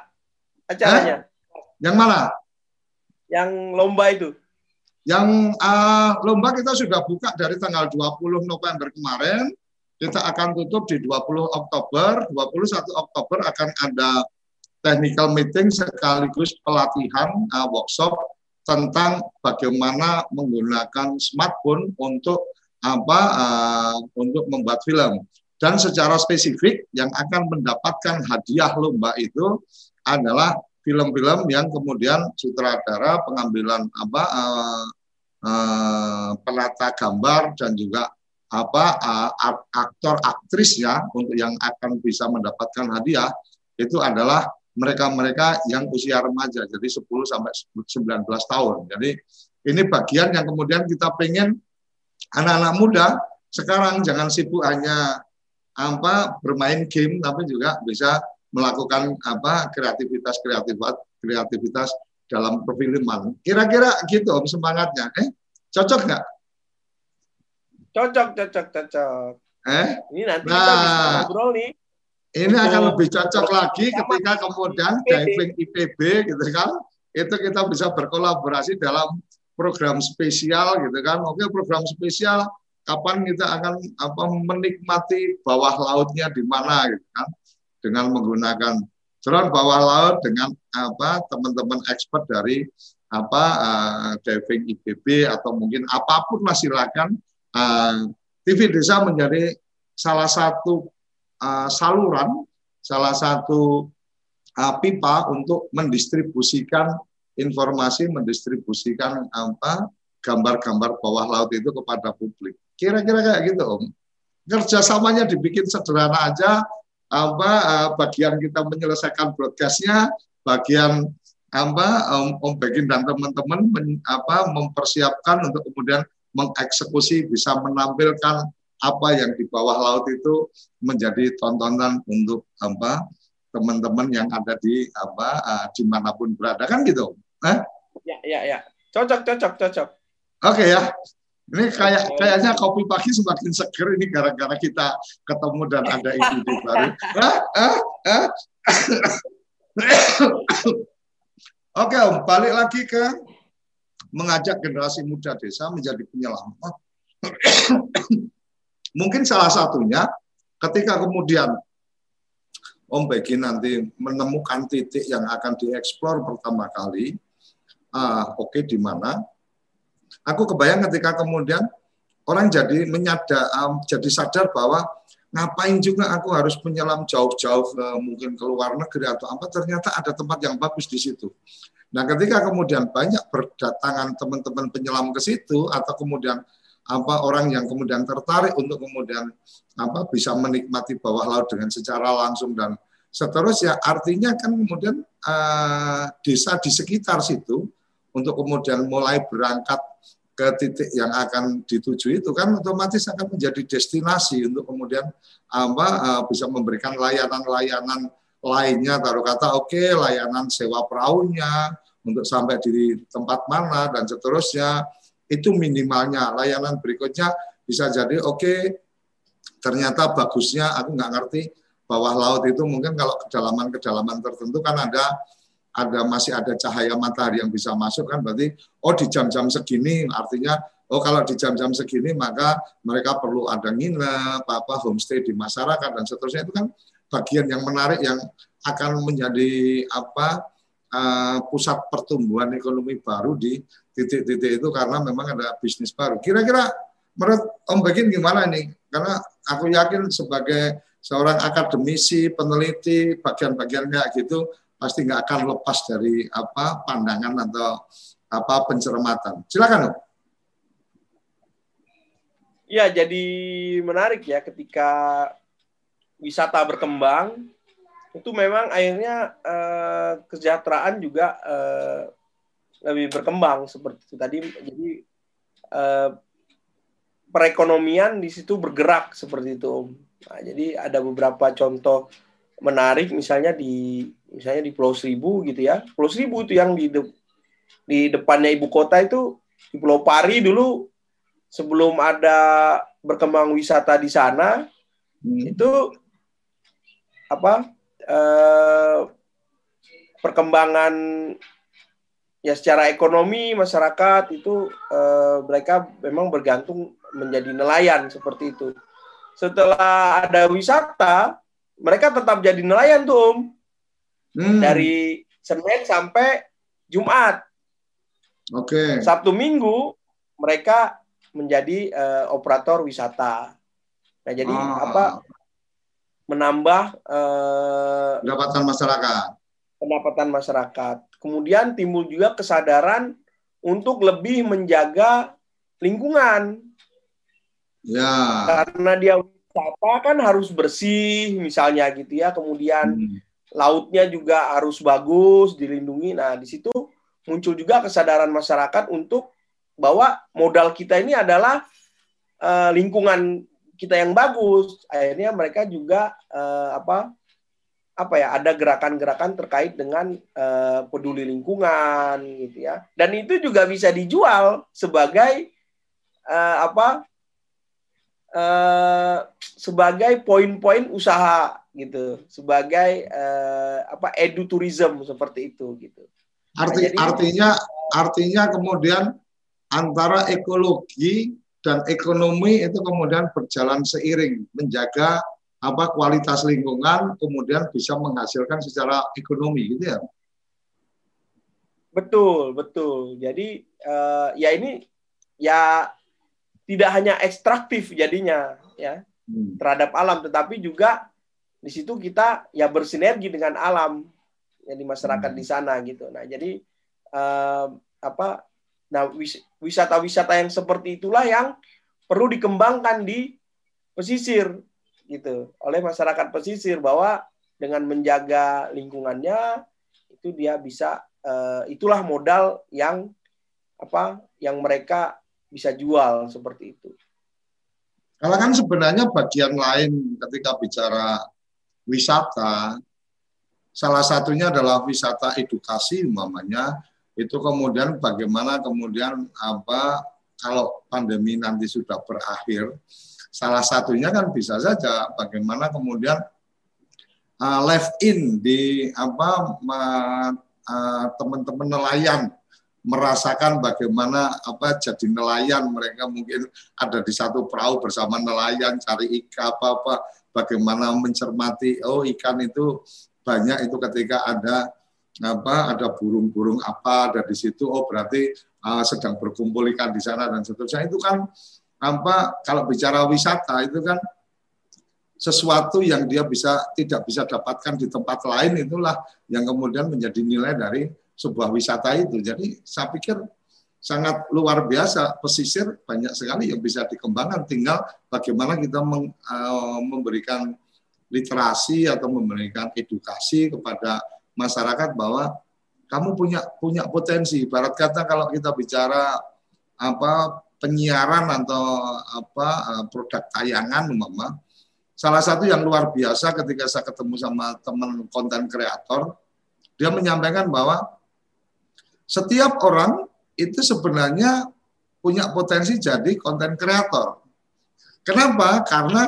Acaranya? Eh? Yang mana? Yang lomba itu. Yang uh, lomba kita sudah buka dari tanggal 20 November kemarin. Kita akan tutup di 20 Oktober. 21 Oktober akan ada technical meeting sekaligus pelatihan uh, workshop tentang bagaimana menggunakan smartphone untuk apa uh, untuk membuat film dan secara spesifik yang akan mendapatkan hadiah lomba itu adalah film-film yang kemudian sutradara pengambilan apa uh, uh, penata gambar dan juga apa uh, aktor aktris ya untuk yang akan bisa mendapatkan hadiah itu adalah mereka-mereka yang usia remaja, jadi 10 sampai 19 tahun. Jadi ini bagian yang kemudian kita pengen anak-anak muda sekarang jangan sibuk hanya apa bermain game, tapi juga bisa melakukan apa kreativitas kreativitas kreativitas dalam perfilman. Kira-kira gitu om semangatnya. Eh, cocok nggak? Cocok, cocok, cocok. Eh? Ini nanti nah, kita bisa ngobrol nih ini akan lebih cocok lagi ketika kemudian diving IPB gitu kan, itu kita bisa berkolaborasi dalam program spesial gitu kan. Oke program spesial kapan kita akan apa menikmati bawah lautnya di mana gitu kan dengan menggunakan drone bawah laut dengan apa teman-teman expert dari apa uh, diving IPB atau mungkin apa pun lah silakan uh, TV Desa menjadi salah satu uh, saluran, salah satu uh, pipa untuk mendistribusikan informasi, mendistribusikan apa gambar-gambar bawah laut itu kepada publik. Kira-kira kayak gitu, Om. Kerjasamanya dibikin sederhana aja, apa uh, bagian kita menyelesaikan broadcastnya, bagian apa Om, Om Begin dan teman-teman apa mempersiapkan untuk kemudian mengeksekusi bisa menampilkan apa yang di bawah laut itu menjadi tontonan untuk apa teman-teman yang ada di apa uh, di mana pun berada kan gitu eh? ya ya ya. Cocok cocok cocok. Oke okay, ya. Ini kayak kayaknya kopi pagi semakin seger ini gara-gara kita ketemu dan ada ide baru. *coughs* Oke Om, balik lagi ke mengajak generasi muda desa menjadi penyelamat. *coughs* Mungkin salah satunya ketika kemudian Om Begi nanti menemukan titik yang akan dieksplor pertama kali, uh, oke okay, di mana? Aku kebayang ketika kemudian orang jadi menyadar, um, jadi sadar bahwa ngapain juga aku harus menyelam jauh-jauh ke mungkin ke luar negeri atau apa ternyata ada tempat yang bagus di situ. Nah, ketika kemudian banyak berdatangan teman-teman penyelam ke situ atau kemudian apa orang yang kemudian tertarik untuk kemudian apa bisa menikmati bawah laut dengan secara langsung dan seterusnya artinya kan kemudian uh, desa di sekitar situ untuk kemudian mulai berangkat ke titik yang akan dituju itu kan otomatis akan menjadi destinasi untuk kemudian apa uh, bisa memberikan layanan-layanan lainnya. Taruh kata oke okay, layanan sewa perahunya untuk sampai di tempat mana dan seterusnya. Itu minimalnya. Layanan berikutnya bisa jadi oke okay, ternyata bagusnya aku nggak ngerti bawah laut itu. Mungkin kalau kedalaman-kedalaman tertentu kan ada ada masih ada cahaya matahari yang bisa masuk kan berarti oh di jam-jam segini artinya oh kalau di jam-jam segini maka mereka perlu ada nginep apa homestay di masyarakat dan seterusnya itu kan bagian yang menarik yang akan menjadi apa uh, pusat pertumbuhan ekonomi baru di titik-titik itu karena memang ada bisnis baru. Kira-kira menurut Om Begin gimana nih? Karena aku yakin sebagai seorang akademisi, peneliti, bagian-bagian kayak gitu, pasti nggak akan lepas dari apa pandangan atau apa pencermatan. Silakan, Om. Ya, jadi menarik ya ketika wisata berkembang itu memang akhirnya eh, kesejahteraan juga eh, lebih berkembang seperti itu tadi. Jadi eh, perekonomian di situ bergerak seperti itu. Nah, jadi ada beberapa contoh menarik misalnya di misalnya di Pulau Seribu gitu ya. Pulau Seribu itu yang di de, di depannya ibu kota itu di Pulau Pari dulu sebelum ada berkembang wisata di sana hmm. itu apa eh, perkembangan ya secara ekonomi masyarakat itu eh, mereka memang bergantung menjadi nelayan seperti itu. Setelah ada wisata, mereka tetap jadi nelayan tuh, Om. Hmm. Dari Senin sampai Jumat. Oke. Okay. Sabtu Minggu mereka menjadi uh, operator wisata. Nah, jadi oh. apa? Menambah uh, pendapatan masyarakat. Pendapatan masyarakat. Kemudian timbul juga kesadaran untuk lebih menjaga lingkungan. Ya. Karena dia wisata kan harus bersih misalnya gitu ya. Kemudian hmm. Lautnya juga harus bagus, dilindungi. Nah, di situ muncul juga kesadaran masyarakat untuk bahwa modal kita ini adalah uh, lingkungan kita yang bagus. Akhirnya mereka juga uh, apa apa ya ada gerakan-gerakan terkait dengan uh, peduli lingkungan gitu ya. Dan itu juga bisa dijual sebagai uh, apa uh, sebagai poin-poin usaha gitu, sebagai uh, apa edutourism seperti itu gitu. Arti, nah, jadi, artinya artinya kemudian antara ekologi dan ekonomi itu kemudian berjalan seiring menjaga apa kualitas lingkungan kemudian bisa menghasilkan secara ekonomi gitu ya. Betul, betul. Jadi uh, ya ini ya tidak hanya ekstraktif jadinya ya hmm. terhadap alam, tetapi juga di situ kita ya bersinergi dengan alam yang di masyarakat hmm. di sana gitu. Nah jadi uh, apa? Nah wisata-wisata yang seperti itulah yang perlu dikembangkan di pesisir gitu oleh masyarakat pesisir bahwa dengan menjaga lingkungannya itu dia bisa uh, itulah modal yang apa yang mereka bisa jual seperti itu. Kalau kan sebenarnya bagian lain ketika bicara wisata, salah satunya adalah wisata edukasi umpamanya. Itu kemudian bagaimana kemudian apa kalau pandemi nanti sudah berakhir salah satunya kan bisa saja bagaimana kemudian uh, live in di apa uh, teman-teman nelayan merasakan bagaimana apa jadi nelayan mereka mungkin ada di satu perahu bersama nelayan cari ikan apa apa bagaimana mencermati oh ikan itu banyak itu ketika ada apa ada burung-burung apa ada di situ oh berarti uh, sedang berkumpul ikan di sana dan seterusnya itu kan apa kalau bicara wisata itu kan sesuatu yang dia bisa tidak bisa dapatkan di tempat lain itulah yang kemudian menjadi nilai dari sebuah wisata itu. Jadi saya pikir sangat luar biasa. Pesisir banyak sekali yang bisa dikembangkan. Tinggal bagaimana kita meng, uh, memberikan literasi atau memberikan edukasi kepada masyarakat bahwa kamu punya punya potensi. Barat kata kalau kita bicara apa penyiaran atau apa uh, produk tayangan mama salah satu yang luar biasa ketika saya ketemu sama teman konten kreator dia menyampaikan bahwa setiap orang itu sebenarnya punya potensi jadi konten kreator. Kenapa? Karena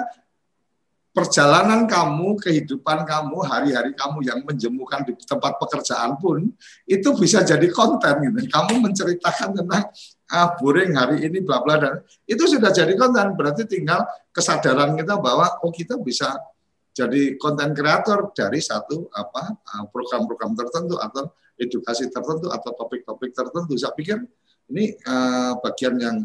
perjalanan kamu, kehidupan kamu, hari-hari kamu yang menjemukan di tempat pekerjaan pun itu bisa jadi konten gitu. Kamu menceritakan tentang ah boring hari ini bla bla dan itu sudah jadi konten. Berarti tinggal kesadaran kita bahwa oh kita bisa jadi konten kreator dari satu apa ah, program-program tertentu atau edukasi tertentu atau topik-topik tertentu. Saya pikir ini uh, bagian yang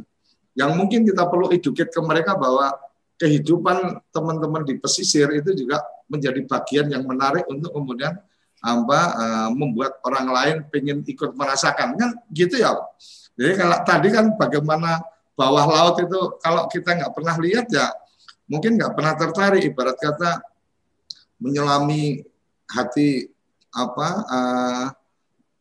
yang mungkin kita perlu educate ke mereka bahwa kehidupan teman-teman di pesisir itu juga menjadi bagian yang menarik untuk kemudian apa uh, membuat orang lain pengen ikut merasakan kan gitu ya. Jadi kalau tadi kan bagaimana bawah laut itu kalau kita nggak pernah lihat ya mungkin nggak pernah tertarik ibarat kata menyelami hati apa uh,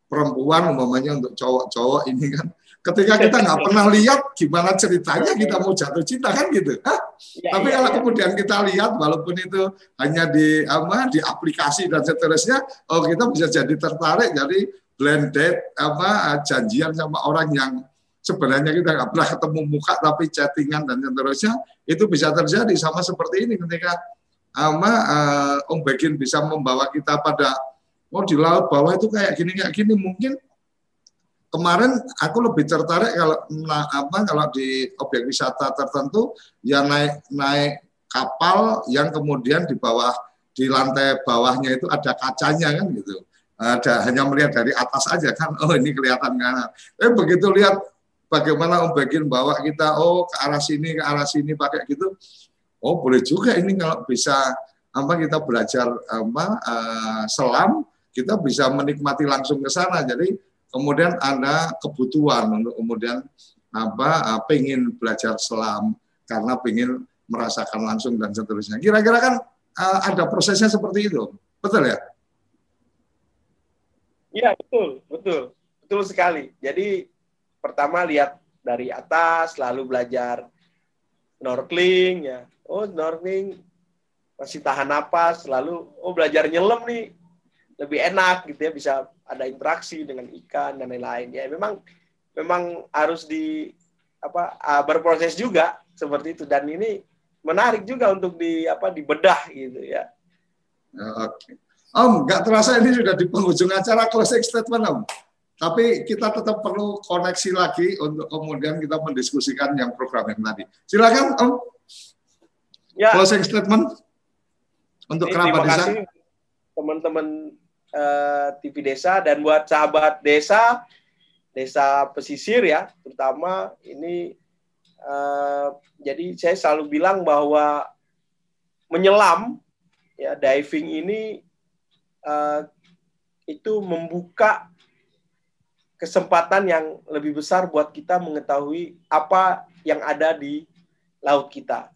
perempuan umpamanya untuk cowok-cowok ini kan ketika kita nggak pernah lihat gimana ceritanya kita mau jatuh cinta kan gitu Hah? Ya, tapi ya, kalau ya. kemudian kita lihat walaupun itu hanya di apa di aplikasi dan seterusnya oh kita bisa jadi tertarik jadi blended apa janjian sama orang yang sebenarnya kita nggak pernah ketemu muka tapi chattingan dan seterusnya itu bisa terjadi sama seperti ini ketika ama uh, Om Begin bisa membawa kita pada oh di laut bawah itu kayak gini kayak gini. Mungkin kemarin aku lebih tertarik kalau nah, apa kalau di objek wisata tertentu ya naik naik kapal yang kemudian di bawah di lantai bawahnya itu ada kacanya kan gitu. Ada hanya melihat dari atas aja kan. Oh ini kelihatan kan. Eh begitu lihat bagaimana Om Bagin bawa kita oh ke arah sini ke arah sini pakai gitu oh boleh juga ini kalau bisa apa kita belajar apa uh, selam kita bisa menikmati langsung ke sana. Jadi kemudian ada kebutuhan untuk kemudian apa uh, pengen belajar selam karena pengen merasakan langsung dan seterusnya. Kira-kira kan uh, ada prosesnya seperti itu. Betul ya? Iya betul betul betul sekali. Jadi pertama lihat dari atas, lalu belajar snorkeling ya. Oh, snorkeling masih tahan napas, lalu oh belajar nyelam nih lebih enak gitu ya, bisa ada interaksi dengan ikan dan lain-lain. Ya, memang memang harus di apa berproses juga seperti itu dan ini menarik juga untuk di apa dibedah gitu ya. Oke. Om, nggak terasa ini sudah di penghujung acara closing statement Om. Tapi kita tetap perlu koneksi lagi untuk kemudian kita mendiskusikan yang program yang tadi. Silakan Om. Ya. Closing statement untuk kerabat desa. teman-teman uh, eh, TV Desa dan buat sahabat desa, desa pesisir ya, terutama ini uh, jadi saya selalu bilang bahwa menyelam ya diving ini uh, itu membuka kesempatan yang lebih besar buat kita mengetahui apa yang ada di laut kita.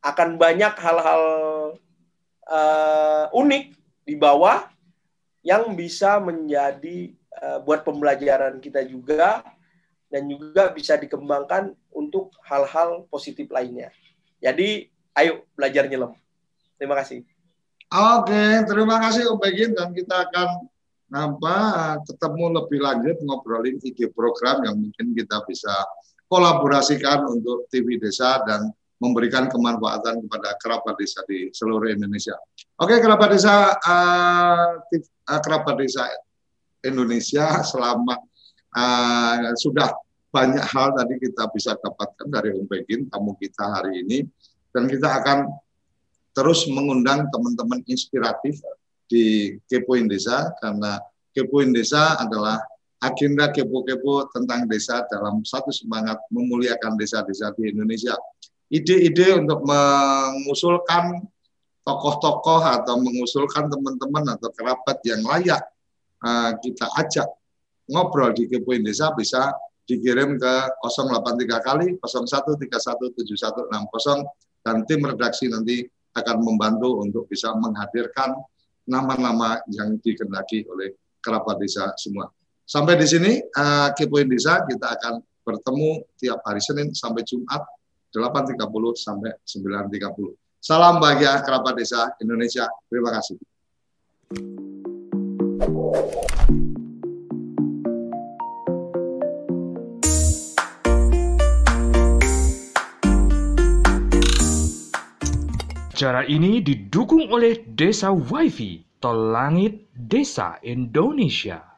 Akan banyak hal-hal uh, unik di bawah yang bisa menjadi uh, buat pembelajaran kita juga dan juga bisa dikembangkan untuk hal-hal positif lainnya. Jadi, ayo belajar nyelam. Terima kasih. Oke, terima kasih Om Begin dan kita akan apa ketemu lebih lanjut ngobrolin ide program yang mungkin kita bisa kolaborasikan untuk TV desa dan memberikan kemanfaatan kepada kerabat desa di seluruh Indonesia. Oke, kerabat desa uh, kerabat desa Indonesia selama uh, sudah banyak hal tadi kita bisa dapatkan dari Om Begin tamu kita hari ini dan kita akan terus mengundang teman-teman inspiratif di Kepoin Desa karena Kepoin Desa adalah agenda kepo-kepo tentang desa dalam satu semangat memuliakan desa-desa di Indonesia. Ide-ide untuk mengusulkan tokoh-tokoh atau mengusulkan teman-teman atau kerabat yang layak uh, kita ajak ngobrol di Kepoin Desa bisa dikirim ke 083 kali 01317160 dan tim redaksi nanti akan membantu untuk bisa menghadirkan nama-nama yang dikendaki oleh kerabat desa semua. Sampai di sini uh, Kepoin Desa kita akan bertemu tiap hari Senin sampai Jumat 8.30 sampai 9.30. Salam bahagia kerabat desa Indonesia. Terima kasih. Acara ini didukung oleh Desa WiFi, Tol Langit Desa Indonesia.